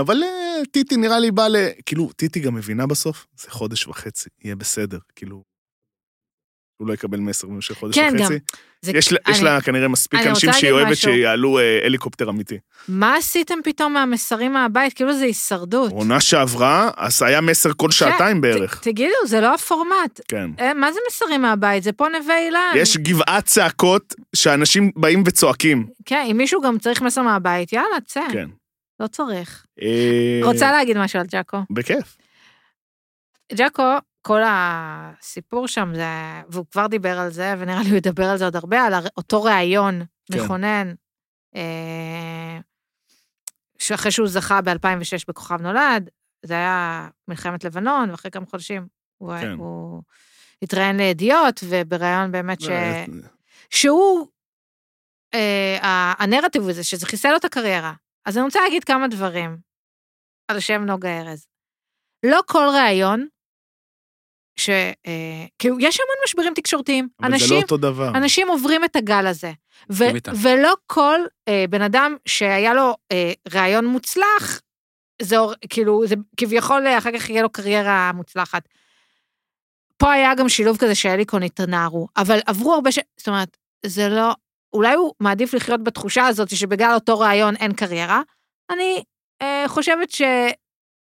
אבל אה, טיטי נראה לי בא ל... כאילו, טיטי גם מבינה בסוף, זה חודש וחצי, יהיה בסדר, כאילו... הוא לא יקבל מסר במשך חודש כן, גם. וחצי. זה- יש לה- יש אני- לה כנראה מספיק אנשים שהיא אוהבת משהו. שיעלו אה, הליקופטר אמיתי. מה עשיתם פתאום מהמסרים מהבית? כאילו זה הישרדות. עונה שעברה, אז היה מסר כל שעתיים בערך. ת- תגידו, זה לא הפורמט. כן. אה, מה זה מסרים מהבית? זה פה נווה אילן. יש גבעת צעקות שאנשים באים וצועקים. כן, אם מישהו גם צריך מסר מהבית, יאללה, צא. כן. לא צריך. אה, רוצה להגיד משהו על ג'אקו. בכיף. ג'אקו, כל הסיפור שם זה, והוא כבר דיבר על זה, ונראה לי הוא ידבר על זה עוד הרבה, על אותו ראיון כן. מכונן, אה, שאחרי שהוא זכה ב-2006 בכוכב נולד, זה היה מלחמת לבנון, ואחרי כמה חודשים הוא, כן. הוא התראיין לידיעות, ובראיון באמת ש... אה, שהוא, אה, הנרטיב הוא זה, שזה חיסל לו את הקריירה. אז אני רוצה להגיד כמה דברים על שם נוגה ארז. לא כל ראיון ש... אה, כאילו, יש המון משברים תקשורתיים. אבל זה לא אנשים, אותו דבר. אנשים עוברים את הגל הזה. ו- איתך. ולא כל אה, בן אדם שהיה לו אה, רעיון מוצלח, זה כאילו, זה כביכול אה, אחר כך יהיה לו קריירה מוצלחת. פה היה גם שילוב כזה שאליקון התנערו, אבל עברו הרבה ש... זאת אומרת, זה לא... אולי הוא מעדיף לחיות בתחושה הזאת שבגלל אותו רעיון אין קריירה. אני אה, חושבת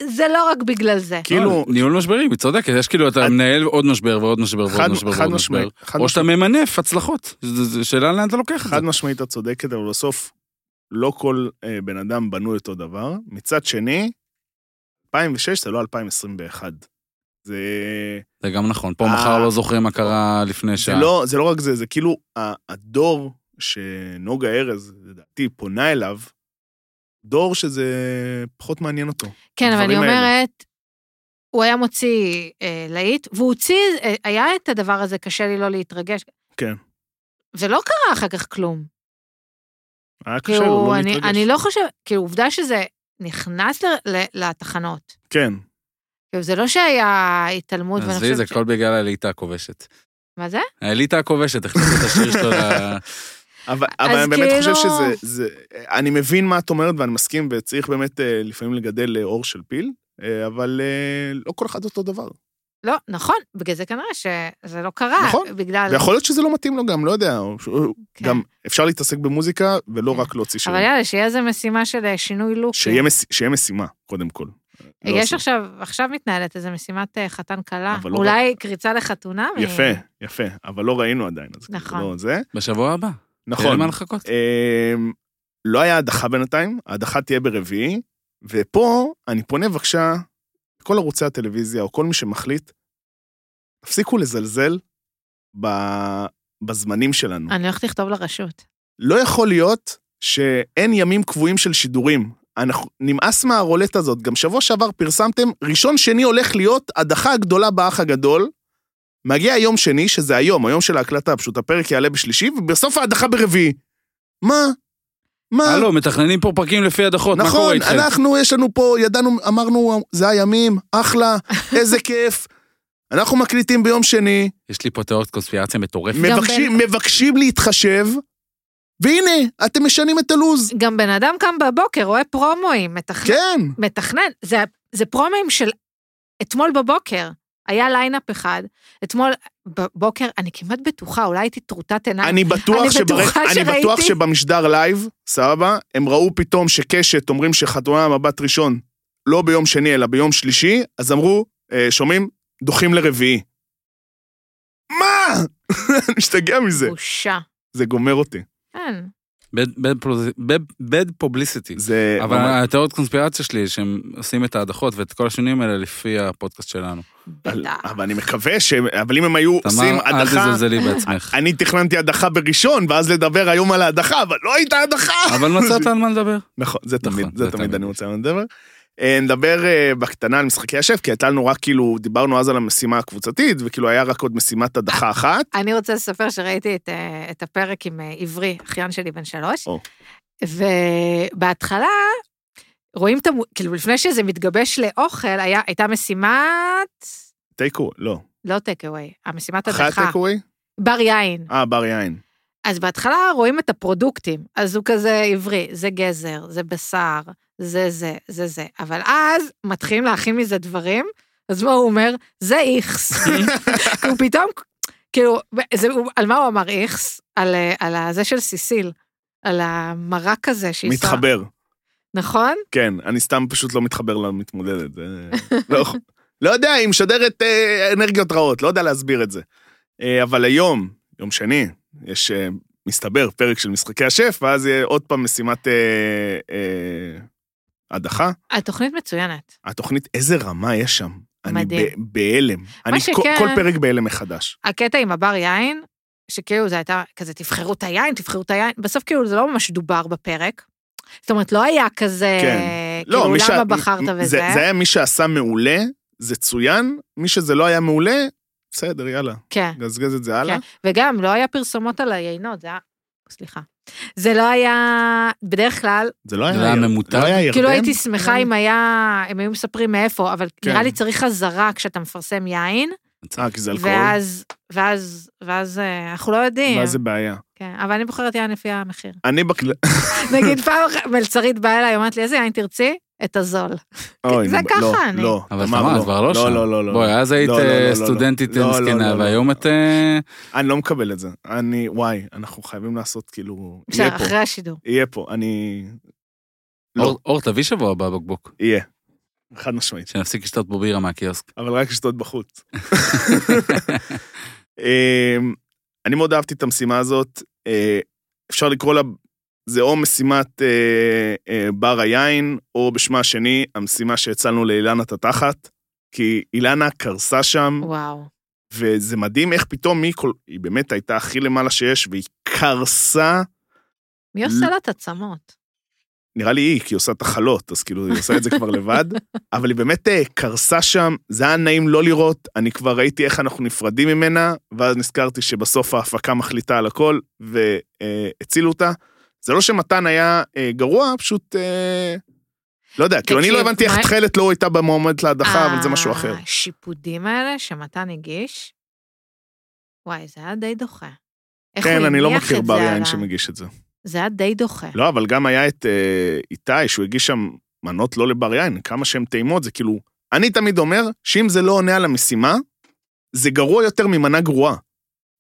שזה לא רק בגלל זה. כאילו, לא, ניהול משברים, היא צודקת, יש כאילו, אתה את- מנהל עוד משבר ועוד משבר ועוד משבר ועוד משבר. או שאתה. ממנף הצלחות. זו- שאלה לאן אתה לוקח את זה. חד משמעית את צודקת, אבל בסוף לא כל אה, בן אדם בנוי אותו דבר. מצד שני, 2006 זה לא 2021. זה, זה גם נכון, פה. מחר לא זוכרים מה קרה לפני זה, שעה. לא, זה לא רק זה, זה כאילו הדור שנוגה ארז, לדעתי, פונה אליו, דור שזה פחות מעניין אותו. כן, אבל אני הדברים האלה. אומרת, הוא היה מוציא אה, להיט, והוא הוציא, אה, היה את הדבר הזה, קשה לי לא להתרגש. כן. ולא קרה אחר כך כלום. היה קשה לו כאילו, לא אני, להתרגש. אני לא חושבת, כאילו, עובדה שזה נכנס ל, ל, לתחנות. כן. כאילו, זה לא שהיה התעלמות, ואני עזבי, זה חושבת ש... הכל בגלל האליטה הכובשת. מה זה? האליטה הכובשת, הכניסו את השיר שלו ל... אבל, אבל אני באמת כאילו- חושב שזה, זה, אני מבין מה את אומרת ואני מסכים, וצריך באמת אה, לפעמים לגדל אה, עור של פיל, אה, אבל לא כל אחד אותו דבר. לא, נכון, בגלל זה כנראה שזה לא קרה. נכון. בגלל... ויכול להיות שזה לא מתאים לו גם, לא יודע, כן. גם אפשר להתעסק במוזיקה ולא כן. רק להוציא אבל שירים. יאללה, שיהיה איזה משימה של שינוי לוק. שיהיה מש- שיהיה משימה, קודם כל. לא יש עושים. עכשיו, עכשיו מתנהלת איזה משימת חתן כלה. אבל לא אולי קריצה לחתונה. מ- יפה, יפה, אבל לא ראינו עדיין, אז כאילו נכון. לא זה. בשבוע הבא. אין נכון. מה לחכות. אמ, לא היה הדחה בינתיים, ההדחה תהיה ברביעי, ופה אני פונה בבקשה לכל ערוצי הטלוויזיה, או כל מי שמחליט, תפסיקו לזלזל ב- בזמנים שלנו. אני הולכת לכתוב לרשות. לא יכול להיות שאין ימים קבועים של שידורים. אנחנו, נמאס מהרולט הזאת. גם שבוע שעבר פרסמתם, ראשון שני הולך להיות הדחה הגדולה באח הגדול. מגיע יום שני, שזה היום, היום של ההקלטה, פשוט הפרק יעלה בשלישי, ובסוף ההדחה ברביעי. מה? מה? הלו, מתכננים פה פרקים לפי הדחות, מה קורה נכון, איתכם? אנחנו, יש לנו פה, ידענו, אמרנו, זה הימים, אחלה, איזה כיף. אנחנו מקליטים ביום שני, יש לי פה תיאוריות קונספירציה מטורפת. מבקשים, מבקשים להתחשב, והנה, אתם משנים את הלו"ז. גם בן אדם קם בבוקר, רואה פרומואים, מתכנן. כן. מתכנן. זה, זה פרומואים של אתמול בבוקר. היה lineup אחד, אתמול בבוקר, אני כמעט בטוחה, אולי הייתי טרוטת עיניים. אני בטוח, אני שבר... בטוחה אני בטוח שראיתי. שבמשדר live, סבבה, הם ראו פתאום שקשת אומרים שחתונה מבט ראשון לא ביום שני אלא ביום שלישי, אז אמרו, אה, שומעים? דוחים לרביעי. מה? אני משתגע מזה. בושה. זה גומר אותי. כן. Bad- bad publicity. זה... אבל התיאוריות קונספירציה שלי, שהם עושים את ההדחות ואת כל השינויים האלה לפי הפודקאסט שלנו. אבל- בטח. אבל אני מקווה ש... אבל אם הם היו עושים תמר, אל הדחה... תזלזלי בעצמך. אני תכננתי הדחה בראשון, ואז לדבר היום על ההדחה, אבל לא הייתה הדחה. אבל מצאת על מה לדבר. נכון, זה תמיד, נכון, זה זה תמיד תמיד. אני רוצה לדבר. אה, נדבר אה, בקטנה על משחקי השף, כי הייתה לנו רק כאילו, דיברנו אז על המשימה הקבוצתית, וכאילו היה רק עוד משימת הדחה אחת. אני רוצה לספר שראיתי את, אה, את הפרק עם אה, עברי, אחיין שלי בן שלוש. ובהתחלה רואים את המו... כאילו, לפני שזה מתגבש לאוכל, היה, הייתה משימת... טייקו, לא. לא טק אווי, המשימת אחרי הדחה. הטייקווי? בר יין. אה, בר יין. אז בהתחלה רואים את הפרודוקטים, אז הוא כזה עברי, זה גזר, זה בשר, זה זה, זה זה. אבל אז מתחילים להכין מזה דברים, אז מה הוא אומר? זה איכס. הוא פתאום, כאילו, זה, הוא- על מה הוא אמר איכס? על, על הזה של סיסיל, על המרק הזה שהיא מתחבר. נכון? כן, אני סתם פשוט לא מתחבר למתמודדת. זה- לא, לא יודע, היא משדרת אה, אנרגיות רעות, לא יודע להסביר את זה. אה, אבל היום, יום שני, יש, אה, מסתבר, פרק של משחקי השף, ואז יהיה עוד פעם משימת אה, אה, הדחה. התוכנית מצוינת. התוכנית, איזה רמה יש שם. אני מדהים. ב- בהלם. אני שכן- כל פרק בהלם מחדש. הקטע עם הבר יין, שכאילו זה הייתה כזה, תבחרו את היין, תבחרו את היין, בסוף כאילו זה לא ממש דובר בפרק. זאת אומרת, לא היה כזה, כן. כאילו, מי למה שה- בחרת זה- וזה. זה היה מי שעשה מעולה, זה צוין, מי שזה לא היה מעולה, בסדר, יאללה, כן, גזגז את זה הלאה. כן. וגם, לא היה פרסומות על היינות, זה היה... סליחה. זה לא היה, בדרך כלל, זה לא היה... ממותג? לא היה ירדן? כאילו הייתי שמחה אם היה, הם היו מספרים מאיפה, אבל כן. נראה לי צריך אזהרה כשאתה מפרסם יין, אה, כי זה אלכוהול? ואז, ואז, ואז אה, אנחנו לא יודעים. מה זה בעיה? כן, אבל אני בוחרת יין לפי המחיר. אני בכלל... נגיד פעם מלצרית באה אליי, אומרת לי, איזה יין תרצי? את הזול. אוי, זה נו, ככה לא, אני. לא, אבל תמר, תמר, את כבר לא שם. לא, לא, לא, לא. בואי, אז היית לא, לא, אה, לא, לא, סטודנטית לא, לא, מסכנה, לא, לא, והיום לא. את... אה, אני לא מקבל את זה. אני, וואי, אנחנו חייבים לעשות כאילו... בסדר, יהיה פה, אחרי השידור. יהיה פה, אני... לא, אור- אור, תביא שבוע הבא בקבוק, יהיה. חד משמעית. שנפסיק לשתות בו בירה מהקיוסק. אבל רק לשתות בחוץ. אמ, אני מאוד אהבתי את המשימה הזאת. אה, אפשר לקרוא לה, זה או משימת אה, אה, בר היין, או בשמה השני, המשימה שהצלנו לאילנה את התחת. כי אילנה קרסה שם, וואו. וזה מדהים איך פתאום היא, כל, היא באמת הייתה הכי למעלה שיש, והיא קרסה, מי עושה לה את עצמות? נראה לי היא, כי היא עושה תחלות, אז כאילו היא עושה את זה כבר לבד, אבל היא באמת אה, קרסה שם, זה היה נעים לא לראות, אני כבר ראיתי איך אנחנו נפרדים ממנה, ואז נזכרתי שבסוף ההפקה מחליטה על הכל, והצילו אותה. זה לא שמתן היה אה, גרוע, פשוט... אה, לא יודע, כאילו אני לא הבנתי איך תכלת לא הייתה במועמדת להדחה, אבל זה משהו אחר. השיפודים האלה שמתן הגיש, וואי, זה היה די דוחה. כן, אני לא מכיר בר יין שמגיש את זה. זה היה די דוחה. לא, אבל גם היה את אה, איתי, שהוא הגיש שם מנות לא לבר יין, כמה שהן טעימות, זה כאילו... אני תמיד אומר שאם זה לא עונה על המשימה, זה גרוע יותר ממנה גרועה.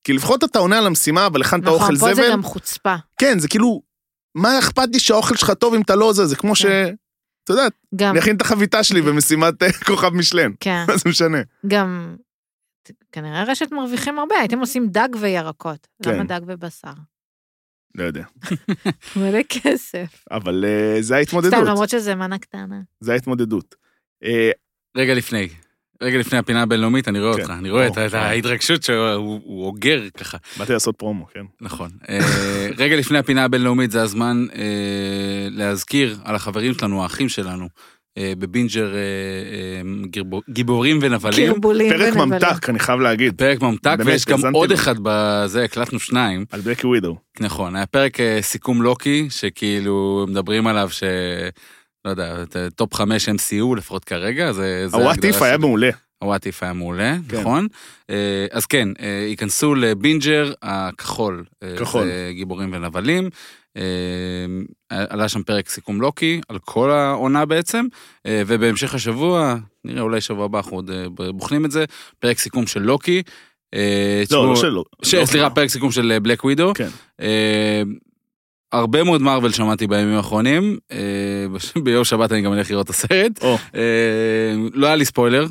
כי לפחות אתה עונה על המשימה, אבל הכנת נכון, אוכל פה זה זבל, גם חוצפה. כן, זה כאילו, מה אכפת לי שהאוכל שלך טוב אם אתה לא זה, זה כמו ש... כן. אתה יודע, גם, אני אכין את החביתה שלי במשימת אה, כוכב משלן, כן, מה זה משנה? גם, כנראה רשת מרוויחים הרבה, הייתם עושים דג וירקות. כן. למה דג ובשר? לא יודע. מלא כסף. אבל אה, זה סתם, ההתמודדות, למרות שזה מנה קטנה. זה ההתמודדות. אה, רגע לפני, רגע לפני הפינה הבינלאומית, אני רואה כן. אותך, אני רואה את- כן. ההתרגשות שהוא הוא אוגר ככה. באתי לעשות פרומו, כן. נכון. אה, רגע לפני הפינה הבינלאומית זה הזמן אה, להזכיר על החברים שלנו, האחים שלנו, אה, בבינג'ר גיבור- גיבורים ונבלים. קרבולים פרק ונבלים. ממתק, אני חייב להגיד, פרק ממתק, ויש גם עוד. אחד בזה, הקלטנו שניים. על בלקי ווידו. נכון, היה פרק סיכום לוקי, שכאילו מדברים עליו ש... לא יודע, אה, top חמש MCU לפחות כרגע, זה... זה ה What ההגדרה if היה. מעולה. ה What If היה מעולה, כן. נכון? אה, אז כן, אה, ייכנסו לבינג'ר הכחול. כחול. גיבורים ונבלים. עלה שם פרק סיכום לוקי על כל העונה בעצם, ובהמשך השבוע, נראה אולי שבוע הבא אנחנו עוד בוחנים את זה, פרק סיכום של לוקי. לא, לא שלא. ש- לא, סליחה, פרק סיכום של Black Widow. כן. הרבה מאוד מארוול שמעתי בימים האחרונים, אה, ביום שבת אני גם אלך לראות את הסרט. אה, לא היה לי ספוילר,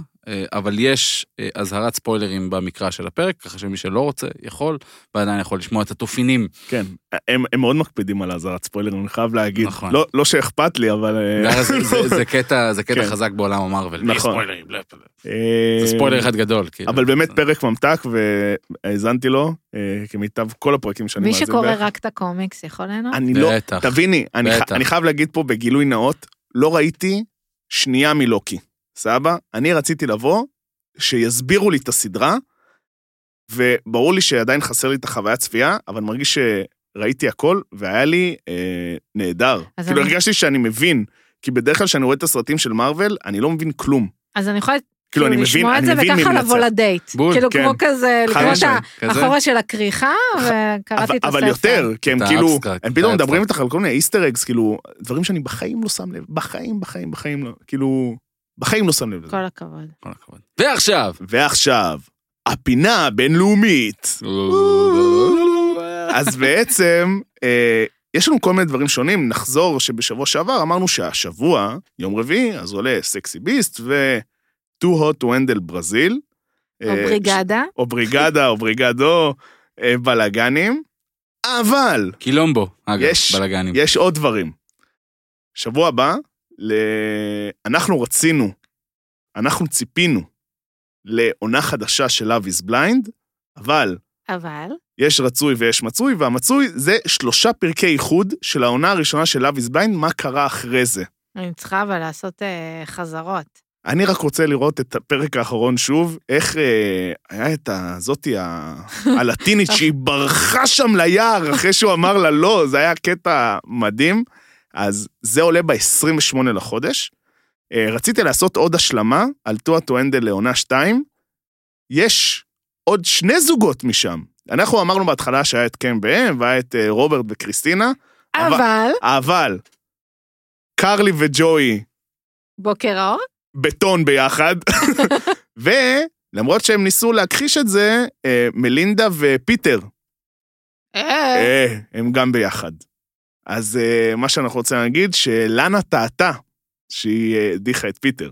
אבל יש אה, אזהרת ספוילרים במקרא של הפרק, ככה שמי שלא רוצה יכול, ועדיין יכול לשמוע את התופינים. כן. הם הם מאוד מקפידים על האזהרת ספוילרים, אני חייב להגיד. נכון. לא- לא שאכפת לי, אבל... אה, זה- זה- זה קטע זה קטע כן. חזק בעולם המרוויל. נכון. ספוילרים, לא. אה, זה ספוילר אחד גדול. כאילו. אבל באמת פרק ממתק, והאזנתי לו, אה, כמיטב כל הפרקים שאני מי מאזין שקורא בערך. רק את הקומיקס יכול ליהנות? אני לא... תביני. אני חייב להגיד פה בגילוי נאות, לא ראיתי שנייה מלוקי. סבא? אני רציתי לבוא, שיסבירו לי את הסדרה, וברור לי שעדיין חסר לי את החוויית צפייה, אבל אני מרגיש שראיתי הכל, והיה לי אה, נהדר. כאילו אני- הרגשתי שאני מבין, כי בדרך כלל כשאני רואה את הסרטים של מארוול, אני לא מבין כלום. אז אני יכולה כאילו, אני מבין, לשמוע את אני זה מבין מי וככה לבוא מנצח. לדייט. בול, כאילו כן. כמו כזה, לקרוא את. האחורה של הכריכה, וקראתי את הספר. אבל יותר, כי הם את כאילו, הם את פתאום מדברים. איתך על כל מיני איסטר אגס, כאילו, דברים שאני בחיים לא שם לב, בחיים, בחיים, בחיים לא, כאילו, בחיים לא שם לב לזה. כל הכבוד. כל הכבוד. ועכשיו. ועכשיו, הפינה הבינלאומית. אז בעצם, אה, יש לנו כל מיני דברים שונים, נחזור שבשבוע שעבר אמרנו שהשבוע, יום רביעי, אז עולה סקסי ביסט ו-Too Hot to Handle ברזיל. או אה, בריגדה. או בריגדה, או בריגדו, אה, בלאגנים. אבל, קילומבו, אגב, יש- בלאגנים. יש עוד דברים. שבוע הבא, ל... אנחנו רצינו, אנחנו ציפינו לעונה חדשה של Love is Blind, אבל אבל, יש רצוי ויש מצוי, והמצוי זה שלושה פרקי איחוד של העונה הראשונה של Love is Blind, מה קרה אחרי זה. אני צריכה אבל לעשות אה, חזרות. אני רק רוצה לראות את הפרק האחרון שוב, איך אה, היה את הזאתי ה- הלטינית שהיא ברחה שם ליער אחרי שהוא אמר לה לא, זה היה קטע מדהים. אז זה עולה ב-28 לחודש. אה, רציתי לעשות עוד השלמה על טועה טואנדל לעונה 2, יש עוד שני זוגות משם. אנחנו אמרנו בהתחלה שהיה את קם ואם, והיה את אה, רוברט וקריסטינה, אבל- אבל, אבל קרלי וג'וי בוקר אור, בטון ביחד, ולמרות שהם ניסו להכחיש את זה, אה, מלינדה ופיטר, אה, הם גם ביחד. אז אה, מה שאנחנו רוצים להגיד, שלנה טעתה שהיא אה, הדיחה את פיטר.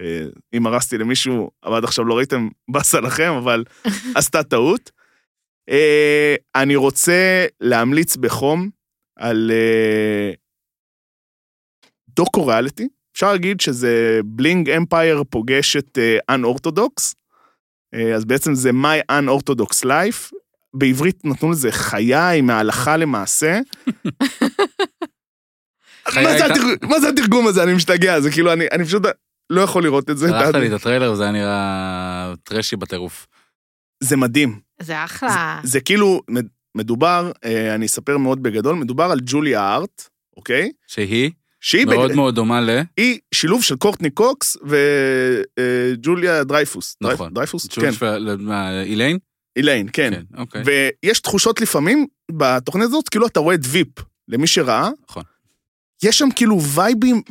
אה, אם הרסתי למישהו, אבל עד עכשיו לא ראיתם, באסה לכם, אבל עשתה טעות. אני רוצה להמליץ בחום על דוקו ריאליטי. אפשר להגיד שזה בלינג אמפייר פוגש את אנ-אורתודוקס. אז בעצם זה My Unorthodox Life. בעברית נתנו לזה חיי מההלכה למעשה. מה זה מה התרגום הזה? אני משתגע, זה כאילו, אני אני פשוט לא יכול לראות את זה. שלחת לי את הטריילר, זה היה נראה טרשי בטירוף. זה מדהים. זה אחלה. זה כאילו, מד- מדובר, אה, אני אספר מאוד בגדול, מדובר על ג'וליה הארט, אוקיי? שהיא שהיא מאוד בג- מאוד דומה ל... היא שילוב של קורטני קוקס וג'וליה דרייפוס. דרייפ- נכון. דרייפוס? כן, מה, איליין? איליין, כן. כן, אוקיי. ויש תחושות לפעמים בתוכנית הזאת, כאילו אתה רואה את Veep, למי שראה. נכון. יש שם כאילו וייבים,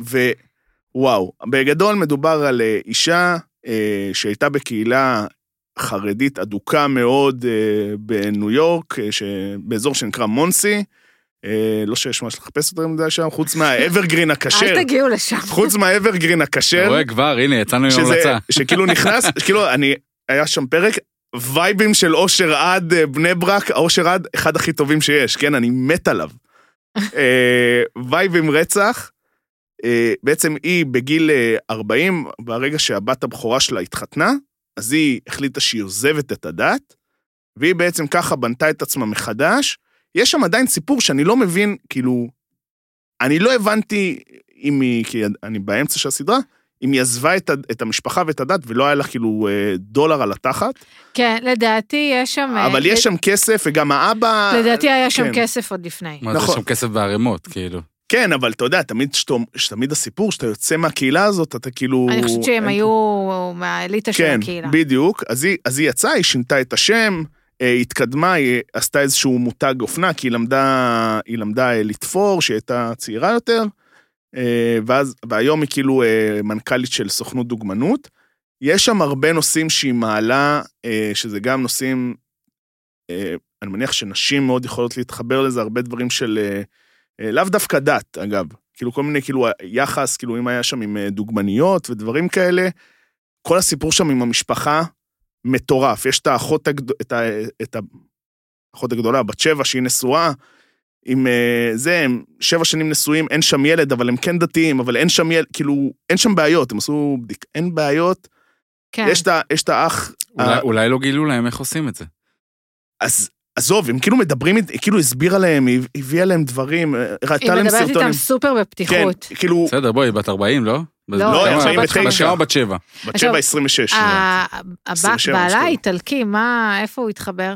ווואו. בגדול מדובר על אה, אישה אה, שהייתה בקהילה חרדית אדוקה מאוד אה, בניו יורק, אה, ש- באזור שנקרא מונסי. אה, לא שיש משהו לחפש יותר מדי שם, חוץ מהאברגרין הכשר. אל תגיעו לשם. חוץ מהאברגרין אתה הכשר. רואה כבר, הנה, יצאנו עם המלצה. שכאילו נכנס, כאילו, אני, היה שם פרק, וייבים של אושר עד אה, בני ברק, אושר עד, אחד הכי טובים שיש, כן? אני מת עליו. אה, וייבים רצח, אה, בעצם היא בגיל אה, 40, ברגע שהבת הבכורה שלה התחתנה, אז היא החליטה שהיא עוזבת את הדת, והיא בעצם ככה בנתה את עצמה מחדש. יש שם עדיין סיפור שאני לא מבין, כאילו, אני לא הבנתי אם היא, כי אני באמצע של הסדרה, אם היא עזבה את, את המשפחה ואת הדת ולא היה לה כאילו אה, דולר על התחת, כן, לדעתי יש שם... אבל יש שם כסף וגם האבא... לדעתי היה שם כן. כסף עוד לפני. מה, זה נכון. שם כסף בערימות, כאילו. כן, אבל אתה יודע, תמיד, שתו, תמיד הסיפור, שאתה יוצא מהקהילה הזאת, אתה כאילו... אני חושבת שהם היו מהאליטה של כן, הקהילה. בדיוק. אז היא, אז היא יצאה, היא שינתה את השם, אה, התקדמה, היא עשתה איזשהו מותג אופנה, כי היא למדה, היא למדה אה, לתפור, שהיא הייתה צעירה יותר, אה, ואז, והיום היא כאילו אה, מנכ"לית של סוכנות דוגמנות. יש שם הרבה נושאים שהיא מעלה, אה, שזה גם נושאים, אה, אני מניח שנשים מאוד יכולות להתחבר לזה, הרבה דברים של, אה, אה, לאו דווקא דת, אגב. כאילו כל מיני, כאילו, יחס, כאילו אם היה שם עם אה, דוגמניות ודברים כאלה, כל הסיפור שם עם המשפחה מטורף. יש את האחות, הגד... את, ה... את האחות הגדולה, בת שבע, שהיא נשואה, עם אה, זה, הם שבע שנים נשואים, אין שם ילד, אבל הם כן דתיים, אבל אין שם ילד, כאילו, אין שם בעיות, הם עשו בדיק, אין בעיות. כן. יש, את, יש את האח, אולי- ה- אולי לא גילו להם איך עושים את זה. אז עזוב, הם כאילו מדברים, היא כאילו הסבירה להם, היא הביאה להם דברים, אה, היא ראתה להם מדברת סרטונים. איתם סופר כן, בפתיחות. כאילו, בסדר, בואי, בת 40, לא? לא, לא, היא בת 49. כמה בת שבע? בת עכשיו, שבע, 26. ה- הבנתי. הב- 27, בעלה מסתובב. איטלקי, מה, איפה הוא התחבר?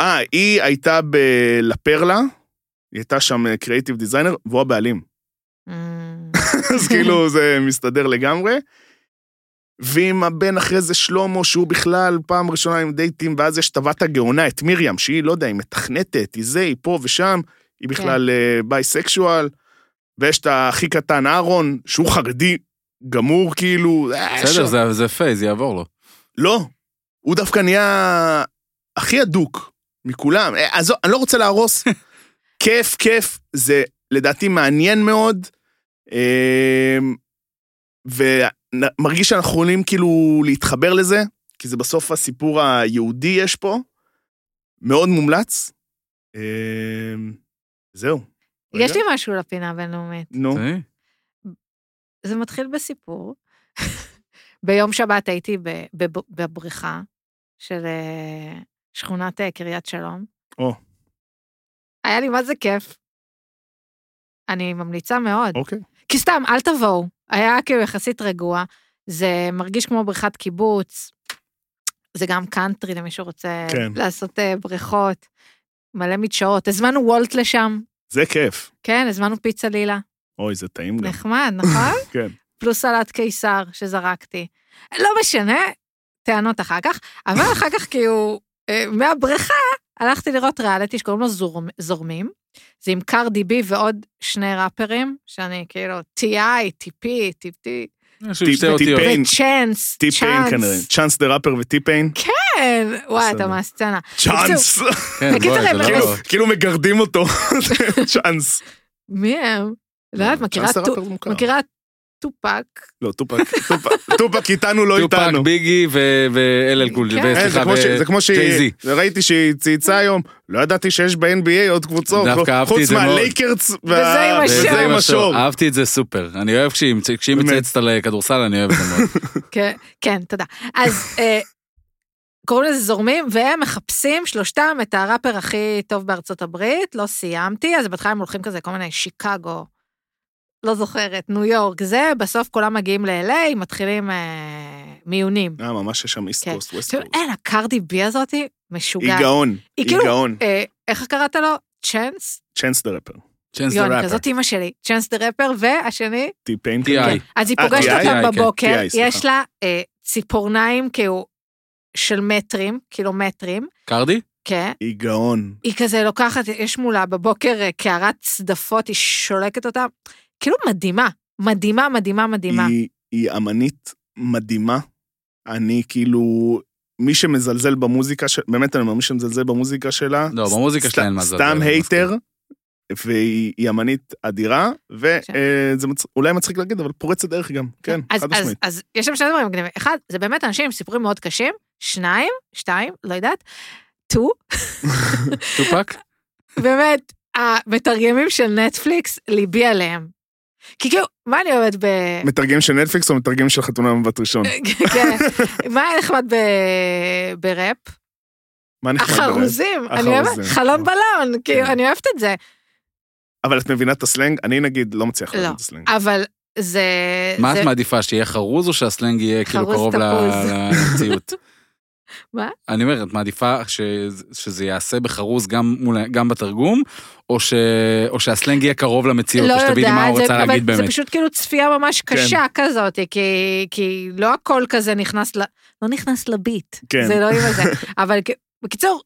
אה, היא הייתה בלפרלה, היא הייתה שם קריאיטיב דיזיינר, והוא הבעלים. אמ, אז כאילו זה מסתדר לגמרי. ועם הבן אחרי זה שלמה, שהוא בכלל פעם ראשונה עם דייטים, ואז יש הבת הגאונה, את מרים, שהיא, לא יודע, היא מתכנתת, היא זה, היא פה ושם, היא בכלל אה, bisexual. ויש את הכי קטן, אהרון, שהוא חרדי גמור, כאילו... אה, בסדר. זה- זה phase, יעבור לו. לא, הוא דווקא נהיה הכי הדוק מכולם. אה, עזוב, אני לא רוצה להרוס. כיף, כיף, זה לדעתי מעניין מאוד, אה, ומרגיש שאנחנו יכולים כאילו להתחבר לזה, כי זה בסוף הסיפור היהודי יש פה. מאוד מומלץ. אה, זהו. יש רגע. לי משהו לפינה הבינלאומית. נו? זה מתחיל בסיפור. ביום שבת הייתי בב- בבריכה של אה, שכונת אה, קריית שלום. או. היה לי מה זה כיף. אני ממליצה מאוד. אוקיי. כי סתם, אל תבואו. היה כאילו יחסית רגוע. זה מרגיש כמו בריכת קיבוץ. זה גם קאנטרי למי שרוצה כן. לעשות אה, בריכות. מלא מדשאות. הזמנו וולט לשם. זה כיף. כן, הזמנו פיצה לילה. אוי, זה טעים גם. נחמד, נכון? כן. פלוס סלט קיסר שזרקתי. לא משנה, טענות אחר כך, אבל אחר כך כאילו, אה, מהבריכה הלכתי לראות ריאליטי שקוראים לו זורמ, זורמים. זה עם קרדי בי ועוד שני ראפרים, שאני כאילו, טיפ- אותיות. טיפיין. וצ'אנס, טי-פיין כנראה. צ'אנס דה ראפר וטי-פיין. כן, וואי, אתה. מהסצנה. צ'אנס. כן, לא... כאילו מגרדים אותו. צ'אנס. מי הם? לא יודעת, מכירה טופק. לא, טופק. טופק- טופק איתנו, לא טופק, איתנו. ביגי ו- LL Cool, כן. כן, זה וסליחה, כמו ש- זה כמו ג'יי-זי. שהיא, ראיתי שהיא צייצה היום, לא ידעתי שיש ב-NBA עוד קבוצות, דווקא אהבתי את חוץ זה מאוד. מהלייקרס וזה עם השור. וזה עם השור. אהבתי את זה סופר. אני אוהב כשהיא. מצייצת על כדורסל, אני אוהב את זה מאוד. כן, כן, תודה. אז אה, קוראים לזה זורמים, והם מחפשים שלושתם את הראפר הכי טוב בארצות הברית, לא סיימתי, אז בהתחלה הם הולכים כזה כל מיני שיקגו, לא זוכרת, ניו יורק, זה, בסוף כולם מגיעים ל-LA, מתחילים אה, מיונים. אה, ממש יש שם East. Coast, West Coast. אין, הקרדי בי הזאתי היא משוגעת. גאון, היא היא כאילו- גאון. אה, איך קראת לו? צ'אנס? צ'אנס דה ראפר. צ'אנס יוני, דה כזאת אימא שלי. צ'אנס דה רפר, והשני? טי-פיין. טי.איי. אז היא אה, פוגשת? אותם כן, בבוקר. יש לה אה, ציפורניים כאילו של מטרים, קילומטרים, קרדי? כן. היא גאון. היא כזה לוקחת, יש מולה בבוקר אה, קערת צדפות, היא שולקת אותה. כאילו מדהימה, מדהימה, מדהימה, מדהימה. היא- היא אמנית מדהימה. אני כאילו, מי שמזלזל במוזיקה, של- באמת אני אומר, מי שמזלזל במוזיקה שלה, לא, במוזיקה שלה אין מה לזלזל, סתם hater, והיא היא אמנית אדירה, כן. וזה אולי מצחיק להגיד, אבל פורצת דרך גם, כן, אז, חד אז, משמעית. אז יש שם שני דברים מגניבים. אחד, זה באמת אנשים עם סיפורים מאוד קשים. שניים, שתיים, לא יודעת. two, טופק? באמת, המתרגמים של נטפליקס, ליבי עליהם. כי כאילו, מה אני אוהבת ב... מתרגם של נטפליקס או מתרגם של חתונה במבט ראשון? כן, מה נחמד ב- בראפ? מה נחמד בראפ? החרוזים, אני אוהבת, חלון כן. בלון, כאילו, כן. אני אוהבת את זה, אבל את מבינה את הסלנג? אני נגיד לא מצליח לא. להבין את הסלנג. אבל זה... מה זה- את מעדיפה, שיהיה חרוז או שהסלנג יהיה כאילו קרוב. למציאות? מה? אני אומר, את מעדיפה ש- שזה ייעשה בחרוז גם מול- גם בתרגום, או ש- או שהסלנג יהיה קרוב למציאות, לא או שתביני מה הוא רצה זה- להגיד אבל זה באמת. פשוט כאילו צפייה ממש כן. קשה כזאת, כי- כי לא הכל כזה נכנס ל... לא נכנס לביט, כן. זה לא עם זה, אבל בקיצור,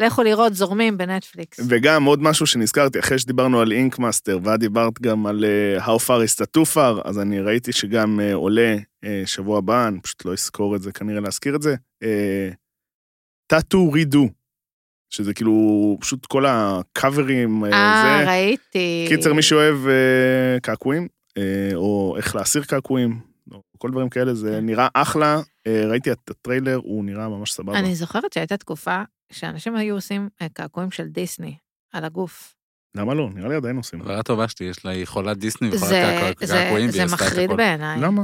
לכו לראות זורמים בנטפליקס. וגם עוד משהו שנזכרתי, אחרי שדיברנו על Ink Master, ואת דיברת גם על אה, How far is Tattoo Far, אז אני ראיתי שגם אה, עולה אה, שבוע הבא, אני פשוט לא אזכור את זה, כנראה להזכיר את זה, טאטו רידו, שזה כאילו פשוט כל הקאברים, אה, אה. ראיתי. קיצר, מי שאוהב אה, קעקועים, אה, או איך להסיר קעקועים, או כל דברים כאלה, זה נראה אחלה. אה, ראיתי את הטריילר, הוא נראה ממש סבבה. אני זוכרת שהייתה תקופה שאנשים היו עושים קעקועים של דיסני על הגוף. למה לא? נראה לי עדיין עושים. חברה טובה שלי, יש לה, היא חולת דיסני וחולת זה, קעקוע- זה, קעקועים, זה מחריד. בעיניי. למה?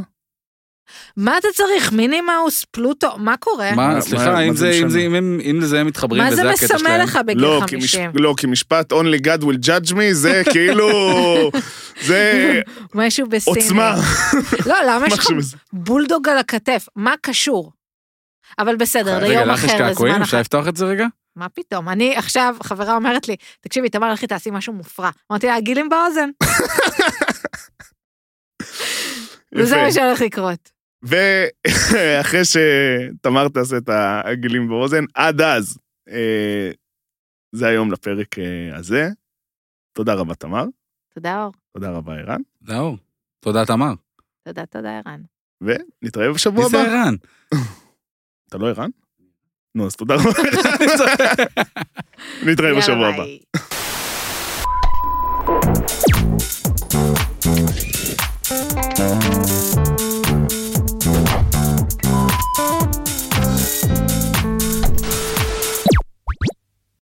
מה אתה צריך? מיני מאוס, פלוטו, מה קורה? מה, מה- סליחה, מה אם זה זה, אם? זה, אם הם- אם לזה הם מתחברים מה זה וזה הקטע מסמל שלהם. לך בגיל לא, כי, מש... 50? לא, כי משפט only God will judge me זה כאילו, זה משהו בסיני. עוצמה. לא, למה יש לך. בולדוג על הכתף? מה קשור? אבל בסדר, רגע, ליום לך יש אחר, קעקועים? לזמן אפשר אחר. לפתוח את זה רגע? מה פתאום? אני עכשיו, חברה אומרת לי, תקשיבי, תמר, לכי תעשי משהו מופרע. אמרתי לה, גילים באוזן. וזה. מה שהולך לקרות. ואחרי שתמר תעשה את הגילים באוזן, עד אז, אה, זה היום לפרק אה, הזה. תודה רבה, תמר. תודה, אור. תודה רבה, ערן. תודה, אור. תודה, תמר. תודה, תודה, ערן. ונתראה בשבוע הבא. מי זה ערן? אתה לא ערן? נו, אז תודה רבה. נתראה בשבוע הבא.